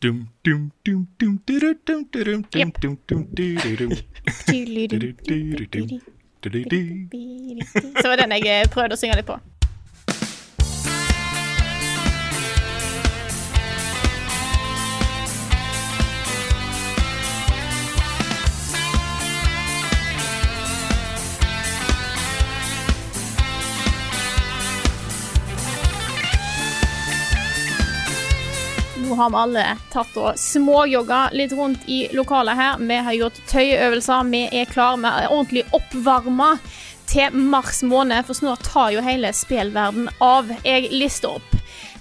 Dum, dum, dum, dum, durum, dum, durum, dum, dum, dum, durum. Durum, durum. Så var den jeg eh, prøvde å synge litt på. Har vi alle tatt og småjogga litt rundt i lokalet her. Vi har gjort tøyeøvelser, vi er klare, vi er ordentlig oppvarma til mars måned, for snart tar jo hele spillverden av. Jeg lister opp.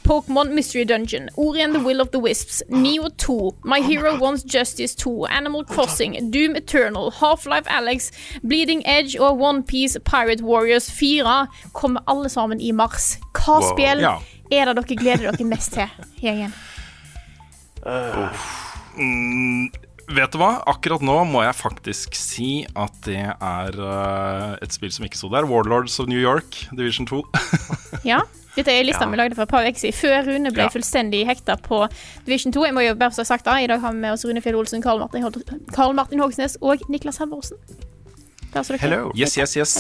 Pokémon Mystery Dungeon, Ori and the Will of the Wisps, Neo 2, My Hero Wants Justice 2, Animal Crossing, Doom Eternal, Half-Life Alex, Bleeding Edge og OnePiece Pirate Warriors 4 kommer alle sammen i mars. Hva Wow. spill Ja. er det dere gleder dere mest til, gjengen? Mm, vet du hva? Akkurat nå må jeg faktisk si at det er uh, et spill som ikke sto der. Warlords of New York, Division 2. Ja, dette er lista vi lagde for et par uker siden, før Rune ble Ja. fullstendig hekta på Division 2. Jeg må jo bare så sagt det, I dag har vi med oss Rune Fjell Olsen, Karl Martin, Karl Martin Hogsnes og Niklas Halvorsen. Hello. Yes, yes, yes.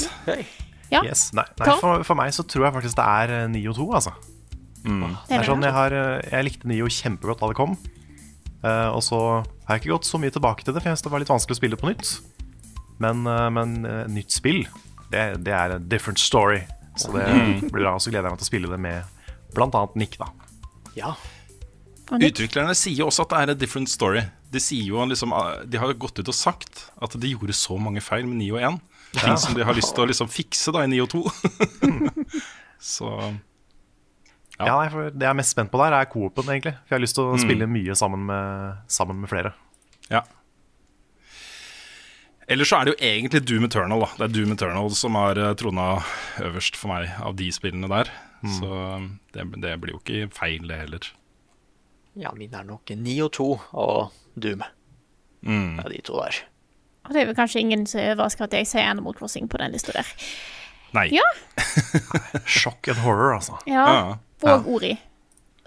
Ja. Yes. Nei, nei for, for meg så tror jeg faktisk det er eh, Nio 2, altså. Det er sånn, jeg, har, eh, jeg likte Nio kjempegodt da det kom. Eh, og så har jeg ikke gått så mye tilbake til det, for jeg det var litt vanskelig å spille på nytt. Men, uh, men uh, nytt spill, det, det er a different story. Så det blir bra. Og så gleder jeg meg til å spille det med annet Nick, da. Ja. Utviklerne sier også at det er a different story. De, sier jo liksom, de har gått ut og sagt at de gjorde så mange feil med 9 og 1. Ting som de har lyst til å liksom fikse da i 9 og 2. så Ja. Ja, nei, for Det jeg er mest spent på der, er coopen, egentlig. For jeg har lyst til å spille mye sammen med, sammen med flere. Ja. Ellers så er det jo egentlig Doom Eternal. da Det er Doom Eternal som har uh, trona øverst for meg av de spillene der. Så det, det blir jo ikke feil, det heller. ja, min er nok Nio 2 og Doom. Mm. Ja, de to der. og det er vel kanskje ingen som er overrasket at jeg sier Animal Crossing på den lista der. Nei. Ja. Sjokk and horror, altså. Ja. Ja. Og Ori.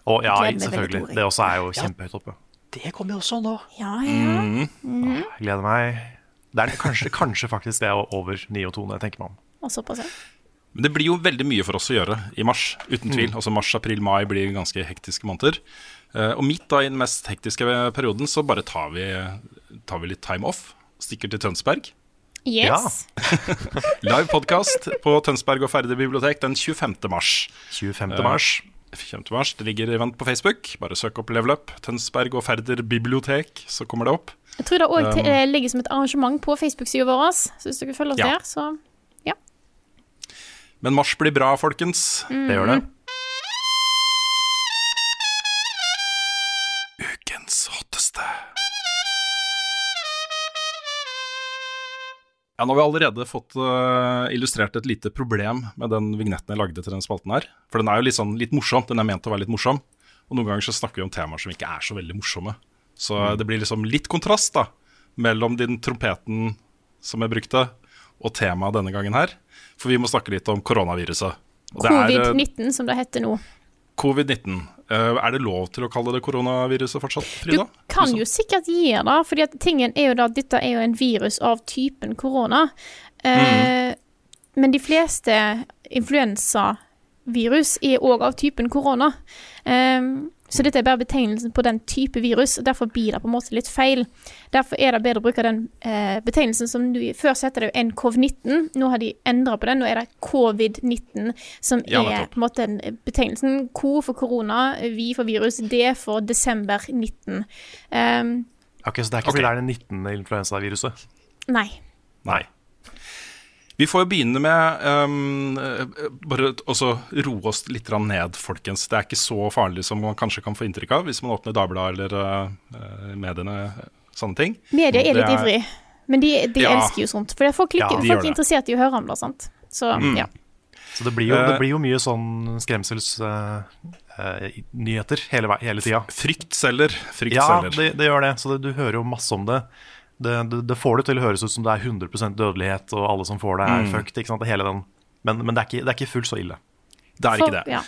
Og ja, selvfølgelig. Ori. Det også er jo kjempehøyt oppe. Det kommer jo også nå. Ja, ja. Mm. Jeg gleder meg. Det er kanskje, kanskje faktisk det er over 9 og 2 når jeg tenker meg om. Og såpass, ja. Men det blir jo veldig mye for oss å gjøre i mars, uten tvil. Altså Mars, april, mai blir ganske hektiske måneder. Eh, og midt da i den mest hektiske perioden så bare tar vi, tar vi litt time off. Stikker til Tønsberg. Yes. Live podkast på Tønsberg og Færder bibliotek den 25. mars. 25. mars. Uh, 25. mars. Det ligger event på Facebook. Bare søk opp Level Up. Tønsberg og Færder bibliotek, så kommer det opp. Jeg tror det òg Um, ligger som et arrangement på Facebook-sida vår. Så hvis dere følger oss Ja. der, så Men mars blir bra, folkens. Det gjør det. Ja, Nå har vi allerede fått uh, illustrert et lite problem med den vignetten jeg lagde til den spalten her. For den er jo litt, sånn, litt morsom. Den er ment å være litt morsom. Og noen ganger så snakker vi om temaer som ikke er så veldig morsomme. Så det blir liksom litt kontrast da mellom den trompeten som jeg brukte, og temaet denne gangen her. For vi må snakke litt om koronaviruset. Eh, Covid-19, som det heter nå. Covid-19. Eh, er det lov til å kalle det koronaviruset fortsatt, Du Frida? kan jo sikkert gi det, at tingen er jo da at dette er jo en virus av typen korona. Mm. Men de fleste influensavirus er òg av typen korona. Eh, så dette er bare betegnelsen på den type virus, og derfor blir det på en måte litt feil. Derfor er det bedre å bruke den eh, betegnelsen som du Før så heter det jo NCOV-19, nå har de endra på den. Nå er det covid-19 som er ja, på en måte en betegnelsen. Ko for korona, vi for virus, D for desember 19. Um, Ok, Så det er ikke fordi det er det 19. influensaviruset? nei. Nei. Vi får jo begynne med um, bare også roe oss litt ned, folkens. Det er ikke så farlig som man kanskje kan få inntrykk av hvis man åpner Dagbladet eller uh, mediene, sånne ting. Media er litt er... ivrig, men de, de ja. elsker jo sånt. For folk, ja, folk er interessert i å høre om det. sant? Så mm. ja. Så det blir, jo, det blir jo mye sånn skremselsnyheter uh, uh, hele, hele tida. Frykt selger. Frykt ja, selger. Det, det, gjør det. Så det, du hører jo masse om det. Det, det, det, får det til å høres ut som det er 100% dødelighet, og alle som får det, er mm. fucked. Ikke sant? Hele den. Men, men det, er ikke, det, er ikke, fullt så ille. Det er for, ikke det. Ja.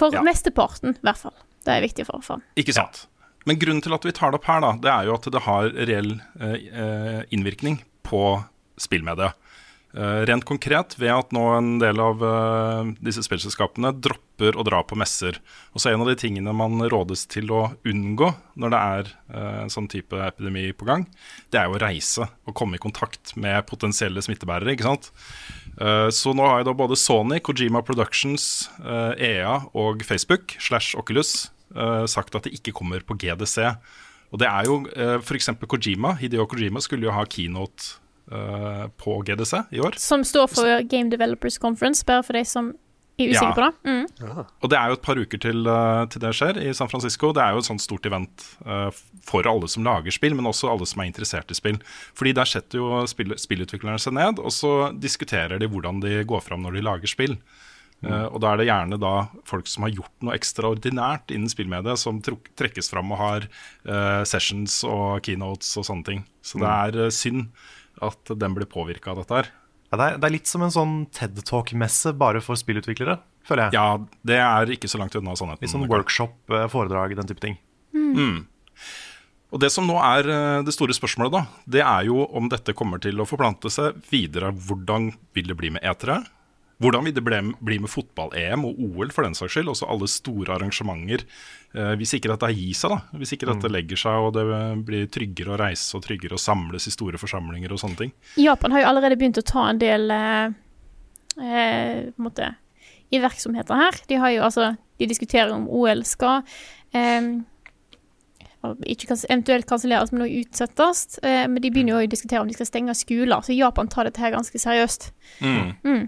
For ja. mesteparten, i hvert fall. Det er viktig for å få Ikke sant. Men grunnen til at vi tar det opp her, da, det er jo at det har reell eh, eh innvirkning på spillmediet. Uh, rent konkret ved at nå en del av uh, disse spillselskapene dropper å dra på messer. Og så er en av de tingene man rådes til å unngå når det er uh, en sånn type epidemi på gang, det er jo å reise og komme i kontakt med potensielle smittebærere. ikke sant? så nå har jeg da både Sony, Kojima Productions, EA e og Facebook slash Oculus sagt at de ikke kommer på GDC. Og det er jo f.eks. Kojima. Hideo Kojima skulle jo ha keynote uh, på GDC i år. Som står for Game Developers Conference, bare for de som er usikre ja. på det. Mm. Og det er jo et par uker til, uh, til, det skjer i San Francisco. Det er jo et sånt stort event uh, for alle som lager spill, men også alle som er interessert i spill. Fordi der setter jo spill, spillutviklerne seg ned, og så diskuterer de hvordan de går fram når de lager spill. Uh, og da er det gjerne da folk som har gjort noe ekstraordinært innen spillmediet, som trekkes fram og har uh, sessions og keynotes og sånne ting. Så mm. det er uh, synd at den blir påvirka av dette her. Ja, det, er, det, er, litt som en sånn TED Talk-messe bare for spillutviklere, føler jeg. Ja, det er ikke så langt unna sannheten. Litt sånn workshop, eh, foredrag, den type ting. Mm. Mm. Og Det som nå er eh, det store spørsmålet, da, det er jo om dette kommer til å forplante seg videre. Hvordan vil det bli med etere? Hvordan vil det bli med fotball-EM og OL for den saks skyld? Også alle store arrangementer. Eh, hvis ikke dette gir seg, da. Hvis ikke dette mm. legger seg og det blir tryggere å reise og tryggere å samles i store forsamlinger og sånne ting. Japan har jo allerede begynt å ta en del eh, eh, på en måte, iverksomheter her. De har jo altså De diskuterer om OL skal eh, ikke kan, eventuelt kanselleres, men også utsettes. Eh, men de begynner jo å diskutere om de skal stenge skoler, så Japan tar dette her ganske seriøst. Mm. Mm.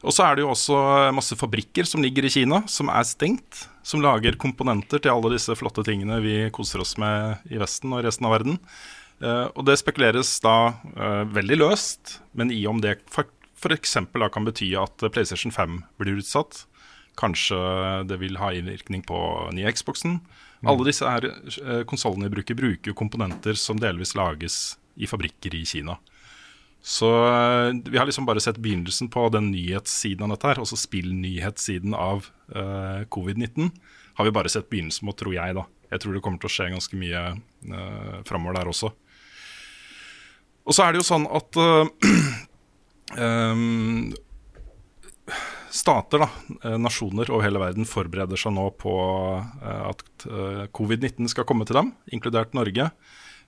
Og så er det jo også masse fabrikker som ligger i Kina, som er stengt. Som lager komponenter til alle disse flotte tingene vi koser oss med i Vesten og resten av verden. Uh, og det spekuleres da uh, veldig løst, men i om det f.eks. da kan bety at PlayStation 5 blir utsatt. Kanskje det vil ha innvirkning på nye Xboxen. Mm. Alle disse konsollene bruker, bruker komponenter som delvis lages i fabrikker i Kina. Så eh, vi har liksom bare sett begynnelsen på den nyhetssiden av dette her. Også spillnyhetssiden av uh, covid-19 har vi bare sett begynnelsen på, tror jeg. da. Jeg tror det kommer til å skje ganske mye uh, framover der også. Og så er det jo sånn at uh, um, stater, da, nasjoner over hele verden, forbereder seg nå på at covid-19 skal komme til dem, inkludert Norge.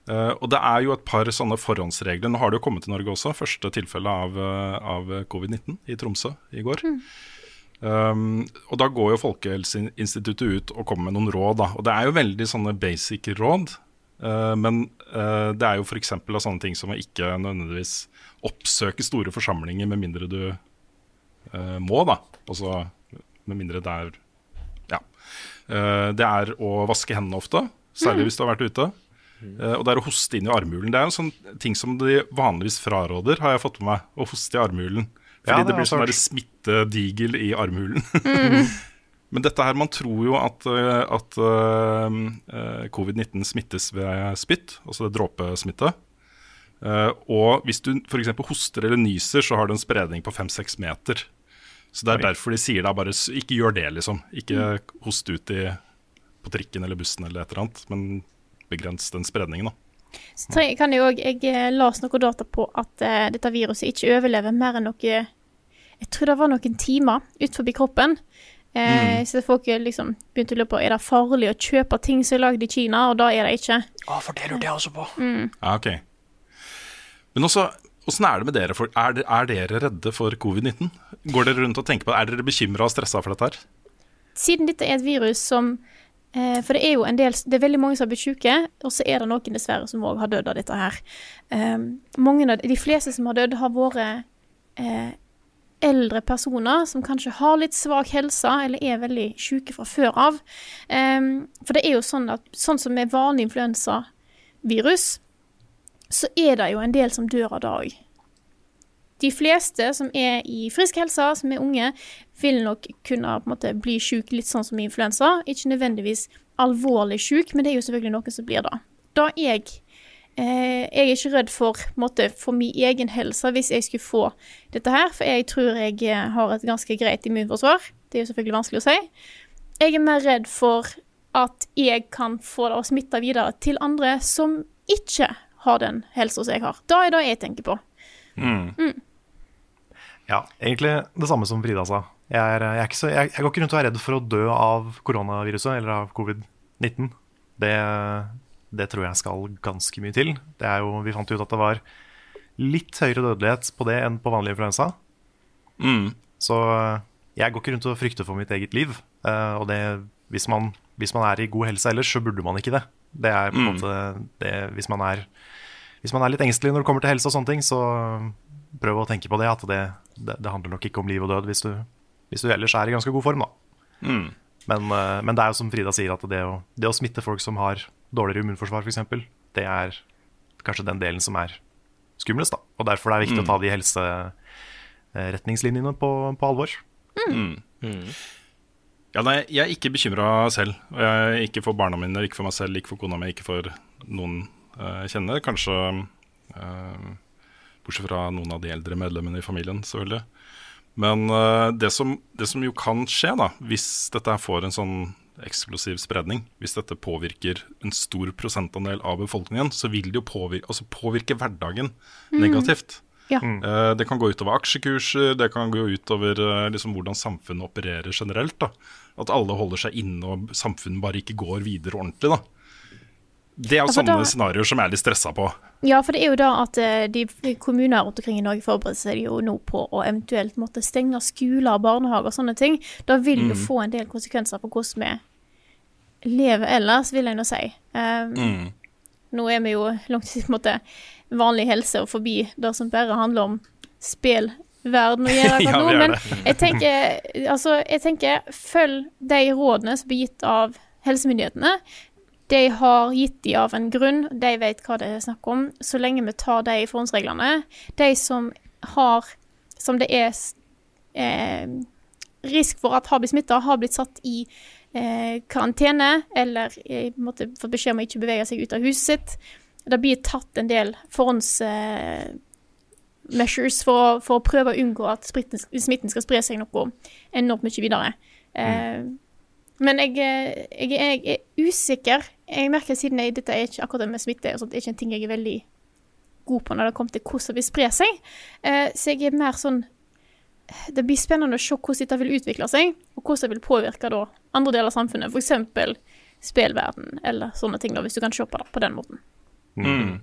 Uh, og det er jo et par sånne forhåndsregler. Nå har det jo kommet til Norge også, første tilfelle av, uh, av covid-19 i Tromsø i går. Mm. Um, og da går jo Folkehelseinstituttet ut og kommer med noen råd. Da. Og det er jo veldig sånne basic råd. Uh, men det er jo f.eks. sånne ting som å ikke nødvendigvis oppsøke store forsamlinger med mindre du må, da. Altså med mindre det er Ja. det er å vaske hendene ofte, særlig mm. hvis du har vært ute. Uh, og det er å hoste inn i armhulen. Det er en sånn ting som de vanligvis fraråder, har jeg fått med meg. Å hoste i armhulen. Fordi ja, det, det, blir sånn smittedigel i armhulen. Mm. Men dette her, man tror jo at, eh, at uh, covid-19 smittes ved spytt, altså det dråpesmitte. Uh, og hvis du f.eks. hoster eller nyser, så har du en spredning på 5-6 meter. Så det er Oi. derfor de sier da bare ikke gjør det, liksom. Ikke mm. host ut i, på trikken eller bussen eller et eller annet. Men begrense den spredningen. da. Så kan Jeg også, jeg eh, las noe data på at uh, dette viruset ikke overlever mer enn noe Jeg tror det var noen timer utenfor kroppen. Uh, mm. Så folk liksom begynte å lure på er det farlig å kjøpe ting som er lagd i Kina, og da er det ikke. Ja, for det lurte jeg også på. Mm. Ja, ok. Men også, åssen er det med dere? For, er, er, dere redde for covid-19? Går dere rundt og tenker på det? Er dere bekymra og stressa for dette her? Siden dette er et virus som for det er jo en del Det er veldig mange som har blitt syke, og så er det noen dessverre som òg har dødd av dette her. Eh, mange de fleste som har dødd, har vært eh, eldre personer som kanskje har litt svak helse, eller er veldig syke fra før av. Um, for det er jo sånn at sånn som med vanlig influensavirus, så er det jo en del som dør av det òg. De fleste som er i frisk helse, som er unge, vil nok kunne måte bli syk litt sånn som influensa. Ikke nødvendigvis alvorlig syk, men det er jo selvfølgelig noen som blir det. Da jeg eh, Jeg er ikke redd for, måte, for min egen helse hvis jeg skulle få dette her, for jeg tror jeg eh, har et ganske greit immunforsvar. Det er jo selvfølgelig vanskelig å si. Jeg er mer redd for at jeg kan få det og smitte videre til andre som ikke har den helsa som jeg har. Da er det jeg tenker på. Mm. Mm. Ja, egentlig det samme som Frida sa. Jeg, er, jeg, er så, jeg, jeg, går ikke rundt og er redd for å dø av koronaviruset eller av covid-19. Det, det, tror jeg skal ganske mye til. Jo, vi fant ut at det var litt høyere dødelighet på det enn på vanlig influensa. Mm. Så jeg går ikke rundt og frykter for mitt eget liv. Uh, og det, hvis, man, hvis, man, er i god helse ellers, så burde man ikke det. Det er på en mm. måte det, hvis, man er, hvis man er litt engstelig når det kommer til helse og sånne ting, så prøv å tenke på det. At det, det, det handler nok ikke om liv og død hvis du, hvis du ellers er i ganske god form, da. Mm. Men, uh, men, det er jo som Frida sier, at det å, det å smitte folk som har dårligere immunforsvar, f.eks., det er kanskje den delen som er skumlest. da. Og derfor er det viktig mm. å ta de helseretningslinjene på, på alvor. Mm. Mm. Ja, nei, jeg er ikke bekymra selv. Jeg, ikke for barna mine, ikke for meg selv, ikke for kona mi, ikke for noen uh, jeg kjenner. Kanskje uh, bortsett fra noen av de eldre medlemmene i familien, selvfølgelig. Men uh, det, som, det, som, jo kan skje, da, hvis dette får en sånn eksplosiv spredning, hvis dette påvirker en stor prosentandel av befolkningen, så vil det jo påvirke, altså påvirke hverdagen mm. negativt. Ja. Uh, det kan gå utover aksjekurser, det kan gå utover uh, liksom, hvordan samfunnet opererer generelt. Da. At alle holder seg inne og samfunnet bare ikke går videre ordentlig. Da. Det er jo ja, sånne da, scenarioer som jeg er litt stressa på. Ja, for det er jo da at eh, de kommuner rundt omkring i Norge forbereder seg jo nå på å eventuelt måtte stenge skoler barnehager og sånne ting. Da vil det mm. få en del konsekvenser på hvordan vi lever ellers, vil jeg nå si. Um, mm. Nå er vi jo langt i måte vanlig helse og forbi det som bare handler om spillverden å gjøre akkurat nå. Men jeg tenker, altså, jeg tenker følg de rådene som blir gitt av helsemyndighetene. De har gitt de av en grunn, de vet hva det er snakk om. Så lenge vi tar de forhåndsreglene. De som har Som det er eh, risk for at har blitt smitta, har blitt satt i eh, karantene eller eh, måtte fått beskjed om å ikke bevege seg ut av huset sitt. Det blir tatt en del forhåndsmeasures eh, for, for, å prøve å unngå at smitten skal spre seg noe enormt mye videre. Mm. Men jeg, jeg, jeg, er usikker. Jeg merker siden jeg, dette er ikke akkurat det med smitte, og sånt, det er ikke en ting jeg er veldig god på når det kommer til hvordan det vil spre seg. Uh, så jeg er mer sånn Det blir spennende å se hvordan dette vil utvikle seg, og hvordan det vil påvirke da andre deler av samfunnet, f.eks. spillverden eller sånne ting, da, hvis du kan se på det på den måten. Mm.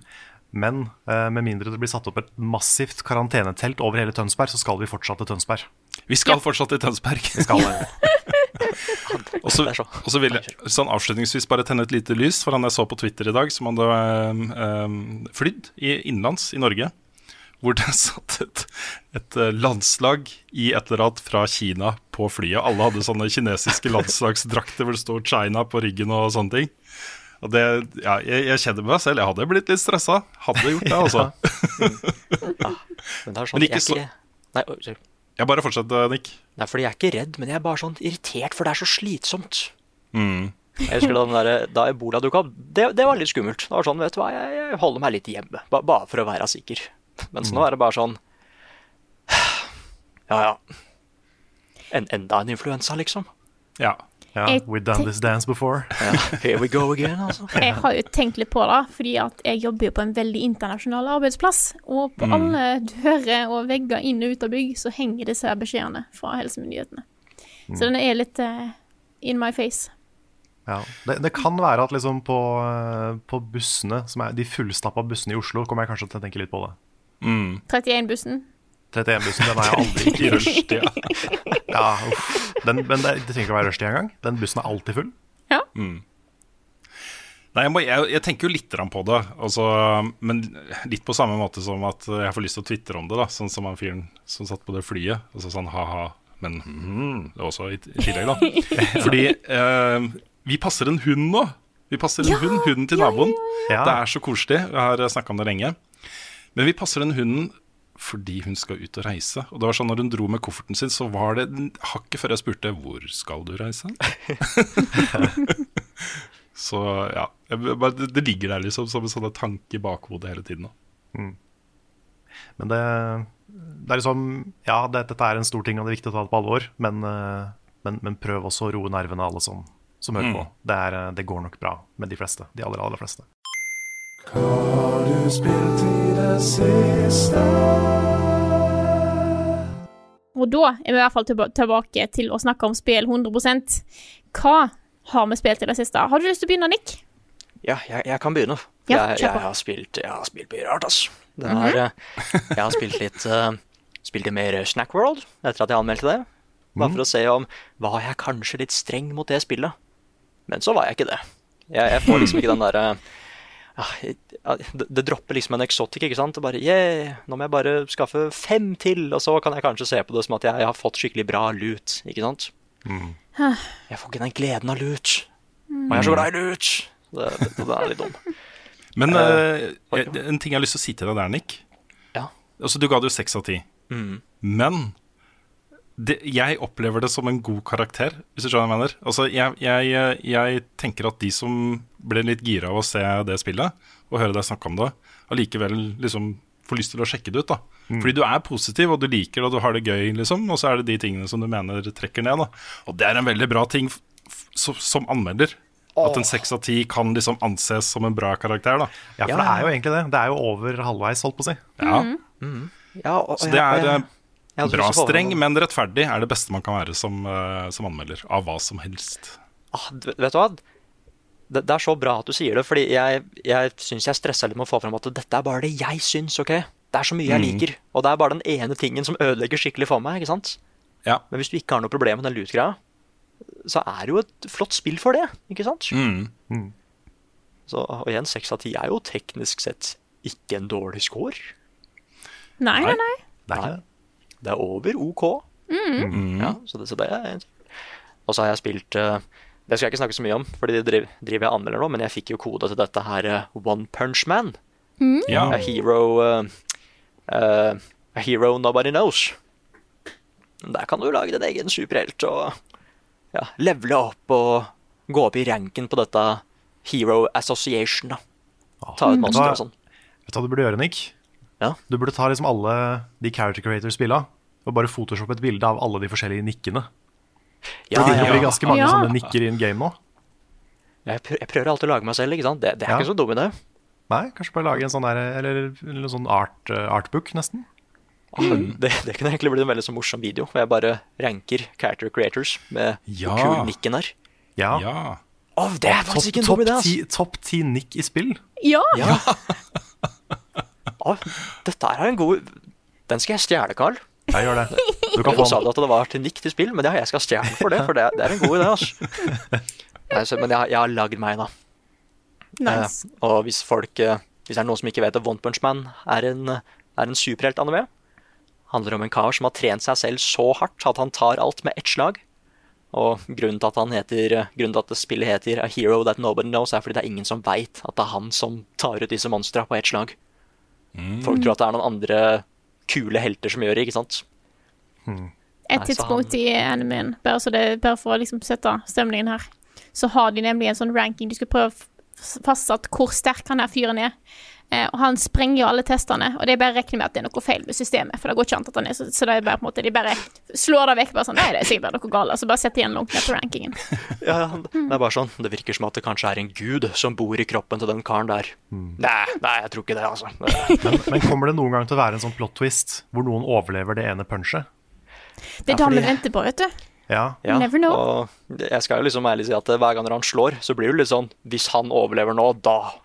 Men uh, med mindre det blir satt opp et massivt karantenetelt over hele Tønsberg, så skal vi fortsatt til Tønsberg. Vi skal ja. fortsatt til Tønsberg. Vi skal. Og så vil jeg sånn avslutningsvis bare tenne et lite lys for han jeg så på Twitter i dag, som hadde um, flydd i innenlands i Norge. Hvor det satt et, et, eh, landslag i et eller annet fra Kina på flyet. Alle hadde sånne kinesiske landslagsdrakter hvor det står China på ryggen og sånne ting. Og det, ja, jeg, jeg kjenner meg selv. Jeg hadde blitt litt stressa. Hadde gjort det, altså. ja. Men det er sånn, men ikke så... Nei, ja, bare fortsett, Nick. Nei, fordi jeg er ikke redd, men jeg er bare sånn irritert, for det er så slitsomt. Mm. Jeg husker Da, den der, da ebola dukka opp, det, det, var litt skummelt. Det var sånn, vet du hva, jeg, jeg holder meg litt hjemme, ba, bare for å være sikker. Mens mm. nå er det bare sånn Ja, ja. En, enda en influensa, liksom. Ja. Ja, we've done this dance before. ja, here we go again, altså. Jeg har jo tenkt litt på det, fordi at jeg jobber jo på en veldig internasjonal arbeidsplass. Og på mm. alle dører og vegger inn og ut av bygg så henger disse beskjedene fra helsemyndighetene. Mm. Så den er litt uh, in my face. Ja, det, det, kan være at liksom på, uh, på bussene, som er de fullstappa bussene i Oslo, kommer jeg kanskje til å tenke litt på det. Mm. 31-bussen. 31-bussen, den er jeg aldri i rushtida. Ja, den, men det, det trenger ikke å være rushtid engang. Den bussen er alltid full. Ja. Mm. Nei, jeg, må, jeg, jeg, tenker jo litt på det, altså, men litt på samme måte som at jeg får lyst til å tvitre om det. da Sånn som han fyren som satt på det flyet. Altså sånn ha-ha, men mm, det også i, i tillegg, da. Fordi eh, vi passer en hund nå. Vi passer en ja, hund, hunden til naboen. Ja, ja, det er så koselig. Vi har snakka om det lenge. Men vi passer den hunden fordi hun skal ut og reise. Og det var sånn når hun dro med kofferten sin, så var det hakket før jeg spurte 'Hvor skal du reise?' Så ja, det, ligger der liksom som en sånn tanke i bakhodet hele tiden. Mm. Men det, det, er liksom Ja, det, dette er en stor ting, og det er viktig å ta det på alvor. Men, eh, men, men prøv også å roe nervene, alle som, som hører mm. på. Det, er, eh, det, går nok bra med de fleste. De aller, aller fleste. Hva har du spilt i det siste? Og da er vi i hvert fall tilbake til å snakke om spill 100% Hva har vi spilt i det siste? Har du lyst til å begynne, Nick? Ja, jeg, jeg kan begynne. Ja, jeg, jeg, har spilt, jeg har spilt mye rart, altså. Er, mm -hmm. Jeg har spilt litt uh, Spilt mer Snack World etter at jeg anmeldte det. Bare mm. for å se om Var jeg kanskje litt streng mot det spillet? Men så var jeg ikke det. Jeg, jeg får liksom ikke den derre uh, det, det, dropper liksom en eksotikk. ikke sant? Og bare yeah, nå må jeg bare skaffe fem til, og så kan jeg kanskje se på det som at jeg har fått skikkelig bra lut, ikke sant? Mm. Jeg får ikke den gleden av lut. Og jeg er så glad i lut! Det, det, det er litt dum. Men uh, en ting jeg har lyst til å si til deg der, Nick. Ja. Altså, du ga det jo seks av ti. Mm. Men det, jeg opplever det som en god karakter, hvis du skjønner hva jeg mener. Altså, jeg, jeg, jeg, tenker at de som ble litt gira av å se det spillet, og høre deg snakke om det, allikevel liksom får lyst til å sjekke det ut. da mm. Fordi du er positiv, og du liker det, og du har det gøy, liksom. Og så er det de tingene som du mener trekker ned. da Og det er en veldig bra ting som anmelder. At en seks av ti kan liksom anses som en bra karakter. da Ja, for ja. det er jo egentlig det. Det er jo over halvveis, holdt på å si. Ja, mm. Mm. ja og, og, så det er jeg, jeg, bra streng, men rettferdig er det beste man kan være som, uh, som anmelder. Av hva som helst. Ah, vet du hva? Det, det, er så bra at du sier det, fordi jeg, jeg syns jeg stressa litt med å få fram at dette er bare det jeg syns. ok? Det er så mye jeg mm. liker, og det er bare den ene tingen som ødelegger skikkelig for meg. ikke sant? Ja. Men hvis du ikke har noe problem med den loot-greia, så er det jo et flott spill for det. ikke sant? Mm. Mm. Så, og igjen, seks av ti er jo teknisk sett ikke en dårlig score. Nei, nei, nei. nei. Det er over OK. Mm. Ja, så det, så det er Og så har jeg spilt uh, det skal jeg ikke snakke så mye om, fordi det driver, driver jeg anmelder nå, men jeg fikk jo kode til dette her uh, One Punch Man. Mm. Ja. A hero uh, uh, A hero nobody knows. Der kan du lage din egen superhelt og ja, levele opp og gå opp i ranken på dette Hero Association. da. Ta ut monstre og sånn. Vet du hva du burde gjøre, Nick? Ja? Du burde ta liksom alle de character creators-spilla og bare photoshoppe et bilde av alle de forskjellige nikkene. Ja, det blir ganske mange ja. sånne nikker in game nå. Jeg prøver, jeg prøver, alltid å lage meg selv. ikke sant? Det, det er ja. ikke så dum idé. Nei, kanskje bare lage en sånn der, eller, eller en sånn art, uh, artbook, nesten. Mm. Det, det, kunne egentlig blitt en veldig så morsom video, hvor jeg bare ranker character creators med ja. kul nikken her. Ja. ja. Oh, det er faktisk ikke en dum idé. Topp ti nikk i spill. Ja. ja. oh, dette er en god Den skal jeg stjele, Carl. Jeg gjør det. Du kan få sa at det var til nikk til spill, men ja, jeg skal stjele for det, for det, det, er en god idé. Altså. men jeg, jeg, har lagd meg, da. Nice. Eh, og hvis folk eh, Hvis det er noen som ikke vet at One Punch Man er en, er en superheltanime, handler om en kar som har trent seg selv så hardt at han tar alt med ett slag. Og grunnen til at han heter Grunnen til at spillet heter A Hero That Nobody Knows, er fordi det er ingen som veit at det er han som tar ut disse monstrene på ett slag. Mm. Folk tror at det er noen andre kule helter som gjør det, ikke sant? Hmm. Et tidspunkt i animen, bare, det, bare for å liksom sette stemningen her, så har de nemlig en sånn ranking. De skal prøve å fastsatt hvor sterk han her fyren er. Eh, og han sprenger jo alle testene, og det er bare å regne med at det er noe feil med systemet. For det går ikke an at han er så, så det er bare på en måte De bare slår det vekk. Bare sånn Nei, det er sikkert noe galt. altså bare sett igjen langt ned på rankingen. ja, det er bare sånn. Det virker som at det kanskje er en gud som bor i kroppen til den karen der. Mm. Nei, nei, jeg tror ikke det, altså. men, men, kommer det noen gang til å være en sånn plot twist hvor noen overlever det ene punchet? Det er ja, da vi venter på, vet du. Ja. ja. Never know. Og jeg skal jo liksom ærlig si at hver gang han slår, så blir det litt sånn Hvis han overlever nå, da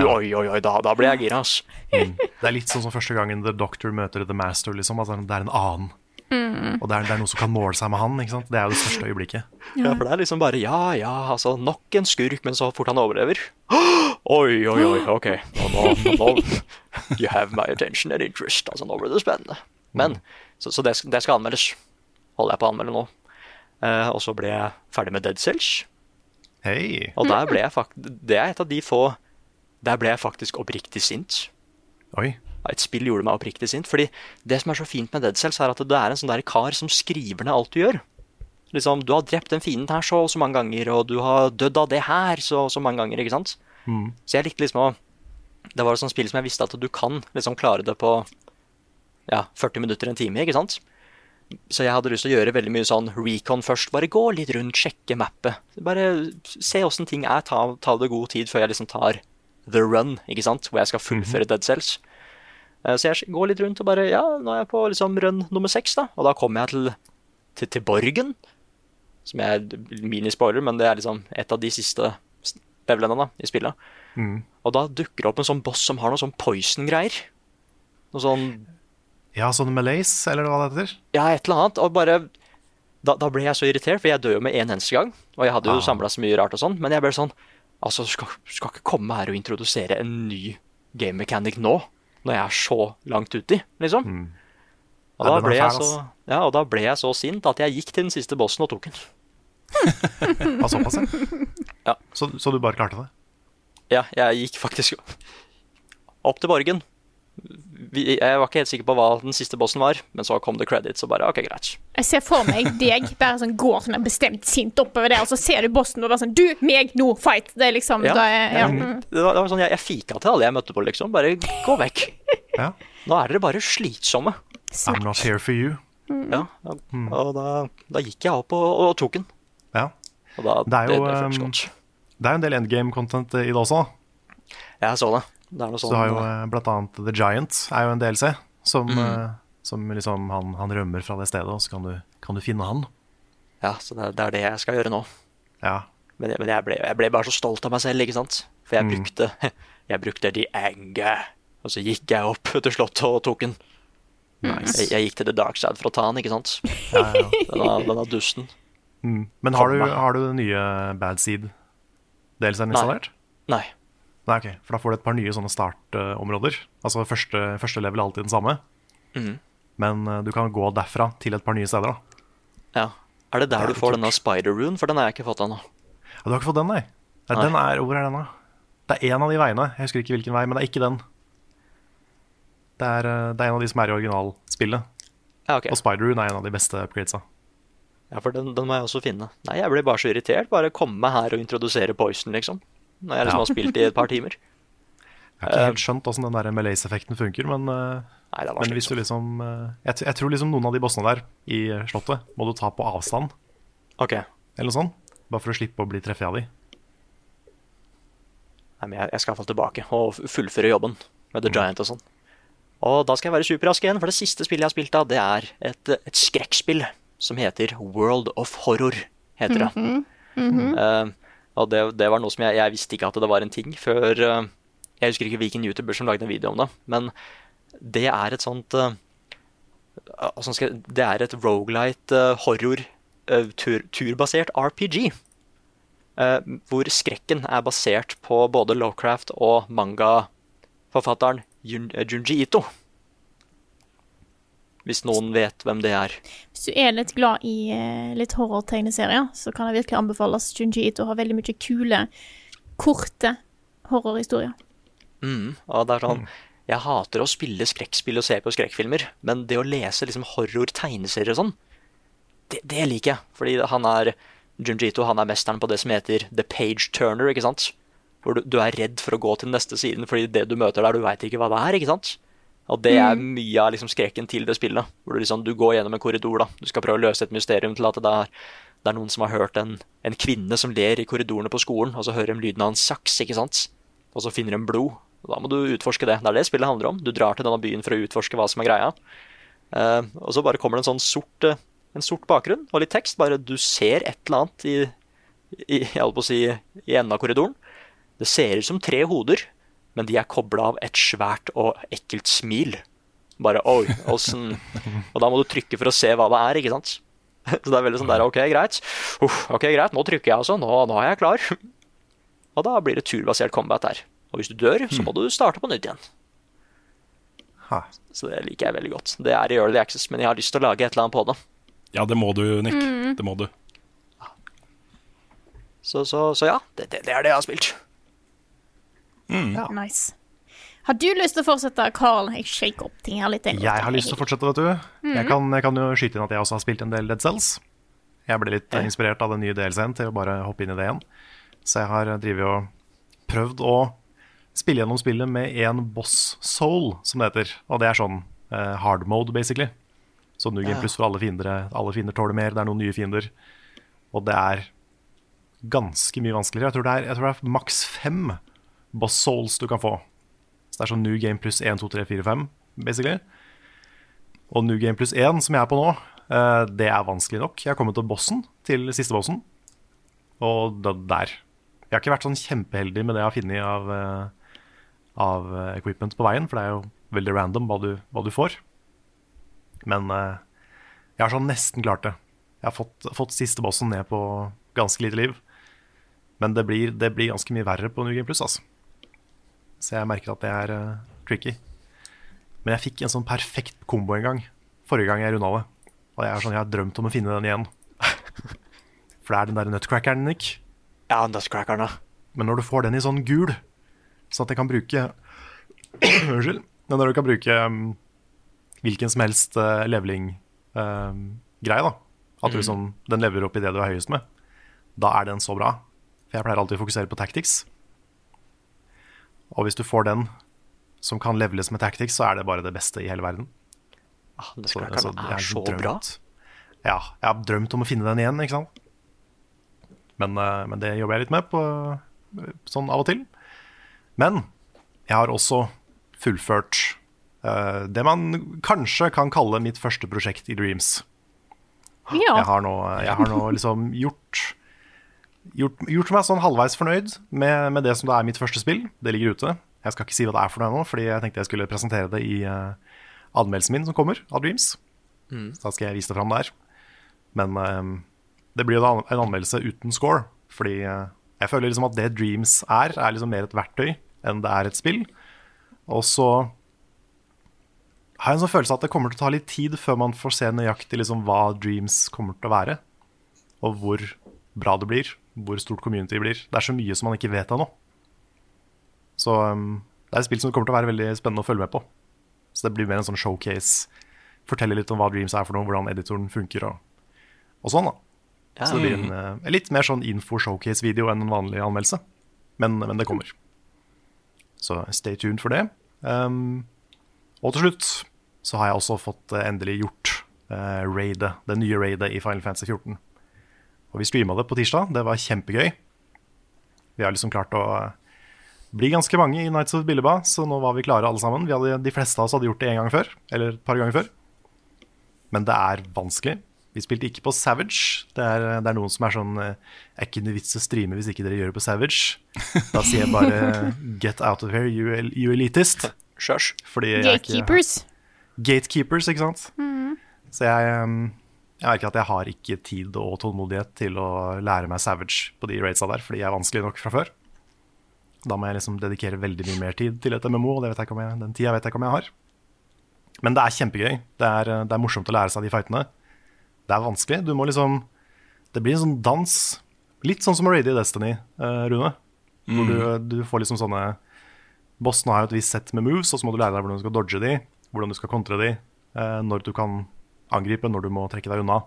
Oi, oi, oi, da, da blir jeg gira, ass. Mm. Det er litt sånn som første gangen The Doctor møter The Master, liksom. Altså, det er en annen. Og det er, det er noe som kan måle seg med han. ikke sant? Det er jo det største øyeblikket. Ja, for det er liksom bare ja, ja, altså nok en skurk, men så fort han overlever Oi, oi, oi, ok. Nå, nå, nå. You have my attention and interest. Altså, nå ble det spennende. Men, så, så det, det skal anmeldes. Holder jeg på å anmelde nå. Uh, og så ble jeg ferdig med Dead Cells. Hei! Og der ble jeg fakt det er et av de få Der ble jeg faktisk oppriktig sint. Oi. Et spill gjorde meg oppriktig sint. Fordi det som er så fint med Dead Cells, er at det er en sånn der kar som skriver ned alt du gjør. Liksom, Du har drept den fienden her så og så mange ganger, og du har dødd av det her så og så mange ganger. ikke sant? Så jeg likte liksom å Det var et sånt spill som jeg visste at du kan liksom klare det på ja, 40 minutter, en time, ikke sant? Så jeg hadde lyst til å gjøre veldig mye sånn recon først. Bare gå litt rundt, sjekke mappet. Bare se åssen ting er. Ta, ta det god tid før jeg liksom tar the run, ikke sant? Hvor jeg skal fullføre Dead Cells. Eh, Så jeg går litt rundt og bare Ja, nå er jeg på liksom run nummer seks, da. Og da kommer jeg til, til, til Borgen. Som er minispoiler, men det er liksom et av de siste levelene da, i spillet. Og da dukker det opp en sånn boss som har noe sånn poison-greier. Noe sånn Ja, sånn Malaise, eller hva det heter. Ja, et eller annet. Og bare Da, da ble jeg så irritert, for jeg dør jo med én eneste gang. Og jeg hadde jo Ah. samla så mye rart og sånn, men jeg ble sånn Altså, du skal, skal ikke komme her og introdusere en ny game mechanic nå, når jeg er så langt uti, liksom. Og, da ble jeg så, ja, og da ble jeg så sint at jeg gikk til den siste bossen og tok den. Ja, såpass, ja. Ja. Så, så du bare klarte det? Ja, jeg gikk faktisk opp til Borgen. Vi- Jeg var ikke helt sikker på hva den siste bossen var, men så kom det credits, og bare OK, greit. Jeg ser for meg deg bare sånn går sånn bestemt sint oppover der, og så ser du bossen og bare sånn Du, meg, nå, fight! Det er liksom Ja, da er, ja. ja. mm. Det var, det var sånn, jeg, jeg fika til alle jeg møtte på, liksom. Bare gå vekk. Ja. Nå er dere bare slitsomme. I'm not here for you. Ja, ja. Og da, da gikk jeg opp og, og tok den. Ja. Og da, Det er jo, det, det um. Det er jo en del endgame-content i det også. Jeg så det. Det er noe Så sånn du har jo eh, blant annet The Giant er jo en DLC, som, Mm. eh, som liksom han, han rømmer fra det stedet, og så kan du, kan du finne han. Ja, så det, det er det jeg skal gjøre nå. Ja. Men, men jeg, ble, jeg ble bare så stolt av meg selv, ikke sant? For jeg brukte Jeg brukte the anger. Og så gikk jeg opp til slottet og tok den. Nice. Jeg, jeg gikk til the dark side for å ta den, ikke sant? Ja, ja. Denne, denne dusten. Mm. Men har du, har du den nye Bad Seed-delseren installert? Nei. Nei, ok, for da får du et par nye sånne startområder. Altså første, første level er alltid den samme. Mm. Men eh, du kan gå derfra til et par nye steder. da. Ja. Er det der Det er du får denne spider rune? For den har jeg ikke fått ennå. Ja, du har ikke fått den, nei? nei, Nei. Den er, hvor er den, da? Det er en av de veiene. Jeg husker ikke hvilken vei, men det er ikke den. Det er, eh, det er en av de som er i originalspillet. Ja, okay. Og Spider-Rune er en av de beste upgradesa. Ja, for den, den må jeg også finne. Nei, jeg blir bare så irritert. Bare komme her og introdusere Poison, liksom. Når jeg liksom Ja. har spilt i et par timer. Jeg har ikke helt skjønt åssen den der Malaise-effekten funker, men, eh, Nei, det var men hvis du liksom eh, jeg, jeg tror liksom noen av de bossene der i eh, slottet må du ta på avstand, Ok. eller noe sånt. Bare for å slippe å bli treffet av de. Nei, men jeg, jeg skal iallfall tilbake og fullføre jobben med The Giant og sånn. Og da skal jeg være superrask igjen, for det siste spillet jeg har spilt av, det er et, et skrekkspill som heter World of Horror. heter det. Eh, og det, det var noe som jeg, jeg visste ikke at det var en ting før eh, Jeg husker ikke hvilken YouTuber som lagde en video om det, men det er et sånt eh, Det er et rogelight uh, horror eh, tur, turbasert RPG. eh, hvor skrekken er basert på både Lowcraft og mangaforfatteren Jun, eh, Junji Ito. Hvis noen vet hvem det er. Hvis du er litt glad i eh, litt horror-tegneserier, så kan det virkelig anbefales. Junji Ito har veldig mye kule, korte horrorhistorier. Mm, og det er sånn Jeg hater å spille skrekkspill og se på skrekkfilmer, men det å lese liksom horror-tegneserier og sånn, det, det liker jeg. Fordi han er Junji Ito han er mesteren på det som heter the page turner, ikke sant? Hvor du, du er redd for å gå til den neste siden fordi det du møter der, du veit ikke hva det er, ikke sant? Og det er mye av liksom skrekken til det spillet. Hvor du, liksom, du går gjennom en korridor, da. Du skal prøve å løse et mysterium til at det er, det er noen som har hørt en, en kvinne som ler i korridorene på skolen, og så hører de lyden av en saks, ikke sant? Og så finner de blod. Og Da må du utforske det. Det er det spillet handler om. Du drar til denne byen for å utforske hva som er greia. Uh, og så bare kommer det en sånn sort, eh, en sort bakgrunn og litt tekst. Bare du ser et eller annet i, i, jeg holdt på å si, i enden av korridoren. Det ser ut som tre hoder, men de er kobla av et svært og ekkelt smil. Bare oi, åssen Og da må du trykke for å se hva det er, ikke sant? Så det er veldig sånn der, ok, greit. Uff, ok, greit, nå trykker jeg altså. Nå, nå er jeg klar. Og da blir det turbasert combat der. Og hvis du dør, så må du starte på nytt igjen. Ha. Så det liker jeg veldig godt. Det er i Early Access, men jeg har lyst til å lage et eller annet på det. Ja, det må du, Nick. Det må du. Så, så, så ja, det, det, det er det jeg har spilt. Nice. Har du lyst til å fortsette, Carl? Jeg shaker opp ting her litt. Jeg har lyst til å fortsette, vet du. Jeg, kan, jeg kan jo skyte inn at jeg også har spilt en del Dead Cells. Jeg ble litt eh, inspirert av den nye DLC-en til å bare hoppe inn i det igjen. Så jeg har drivet og prøvd å spille gjennom spillet med en boss soul, som det heter. Og det er sånn uh, hard mode, basically. Så New Game Plus for alle fiender. Alle fiender tåler mer, det er noen nye fiender. Og det er ganske mye vanskeligere. Jeg tror det er, jeg tror det er maks fem boss souls du kan få. Så det er sånn New Game pluss 1, 2, 3, 4, 5, basically. Og New Game pluss 1, som jeg er på nå, eh, det er vanskelig nok. Jeg har kommet til bossen, til siste bossen. Og da, der. Jeg har ikke vært sånn kjempeheldig med det jeg har funnet av, eh, av eh, equipment på veien, for det er jo veldig random hva du, hva du får. Men jeg har sånn nesten klart det. Jeg har fått, fått siste bossen ned på ganske lite liv. Men det blir, det blir ganske mye verre på New Game Plus, altså. Så jeg merker at det er uh, tricky. Men jeg fikk en sånn perfekt kombo en gang. Forrige gang jeg runda det. Og jeg, er sånn, jeg har drømt om å finne den igjen. For det er den der nutcrackeren, Nick. Ja, Nutcrackerne. Men når du får den i sånn gul, sånn at jeg kan bruke Unnskyld. Men når du kan bruke um, hvilken som helst uh, leveling-greie, da. At du liksom, den lever opp i det du er høyest med. Da er den så bra. For jeg pleier alltid å fokusere på tactics. Og hvis du får den som kan leveles med tactics, så er det bare det beste i hele verden. Ah, det skal så jeg er så drømt- bra. Ja, jeg har drømt om å finne den igjen, ikke sant. Men, eh, men det jobber jeg litt med på, sånn av og til. Men jeg har også fullført uh, det man kanskje kan kalle mitt første prosjekt i Dreams. Jeg har nå, jeg har nå liksom gjort, gjort, gjort meg sånn halvveis fornøyd med, med det som da er mitt første spill. Det ligger ute. Jeg skal ikke si hva det er for noe ennå, fordi jeg tenkte jeg skulle presentere det i uh, anmeldelsen min som kommer, av Dreams. Så da skal jeg vise det fram der. Men eh, det blir jo da en anmeldelse uten score, fordi uh, jeg føler liksom at det Dreams er, er liksom mer et verktøy enn det er et spill. Og så har jeg en sånn følelse at det kommer til å ta litt tid før man får se nøyaktig liksom hva Dreams kommer til å være. Og hvor bra det blir, hvor stort community blir. Det er så mye som man ikke vet ennå. Så um, det er et spill som kommer til å være veldig spennende å følge med på. Så det blir mer en sånn showcase. Fortelle litt om hva Dreams er for noe, hvordan editoren funker og, og sånn. da. Ja. Så det blir en, eh, en litt mer sånn info-showcase-video enn en vanlig anmeldelse. Men, men det kommer. Så stay tuned for det. Um, og til slutt så har jeg også fått eh, endelig gjort uh, raidet, det nye raidet i Final Fantasy 14. Og vi streama det på tirsdag. Det var kjempegøy. Vi har liksom klart å eh, bli ganske mange i Nights of Billeba, så nå var vi klare alle sammen. Vi hadde, de fleste av oss hadde gjort det en gang før, eller et par ganger før. Men det er vanskelig. Vi spilte ikke på Savage. Det er, det er noen som er sånn eh, Er ikke noe vits å streame hvis ikke dere gjør det på Savage. Da sier jeg bare Get out of here, you, you elitist. Shush. Fordi jeg er ikke- Gatekeepers. Gatekeepers, ikke sant? Så jeg, um, jeg merker at jeg har ikke tid og tålmodighet til å lære meg Savage på de raidsa der, fordi jeg er vanskelig nok fra før. Da må jeg liksom dedikere veldig mye mer tid til et MMO, og det vet jeg ikke om jeg, den tida vet jeg ikke om jeg har. Men det er kjempegøy. Det er, det er morsomt å lære seg de fightene. Det er vanskelig. Du må liksom Det blir en sånn dans. Litt sånn som å raide i Destiny, eh, Rune. Hvor du, du får liksom sånne Bossene har jo et visst sett med moves, og så må du lære deg hvordan du skal dodge de, hvordan du skal kontre de, eh, når du kan angripe, når du må trekke deg unna.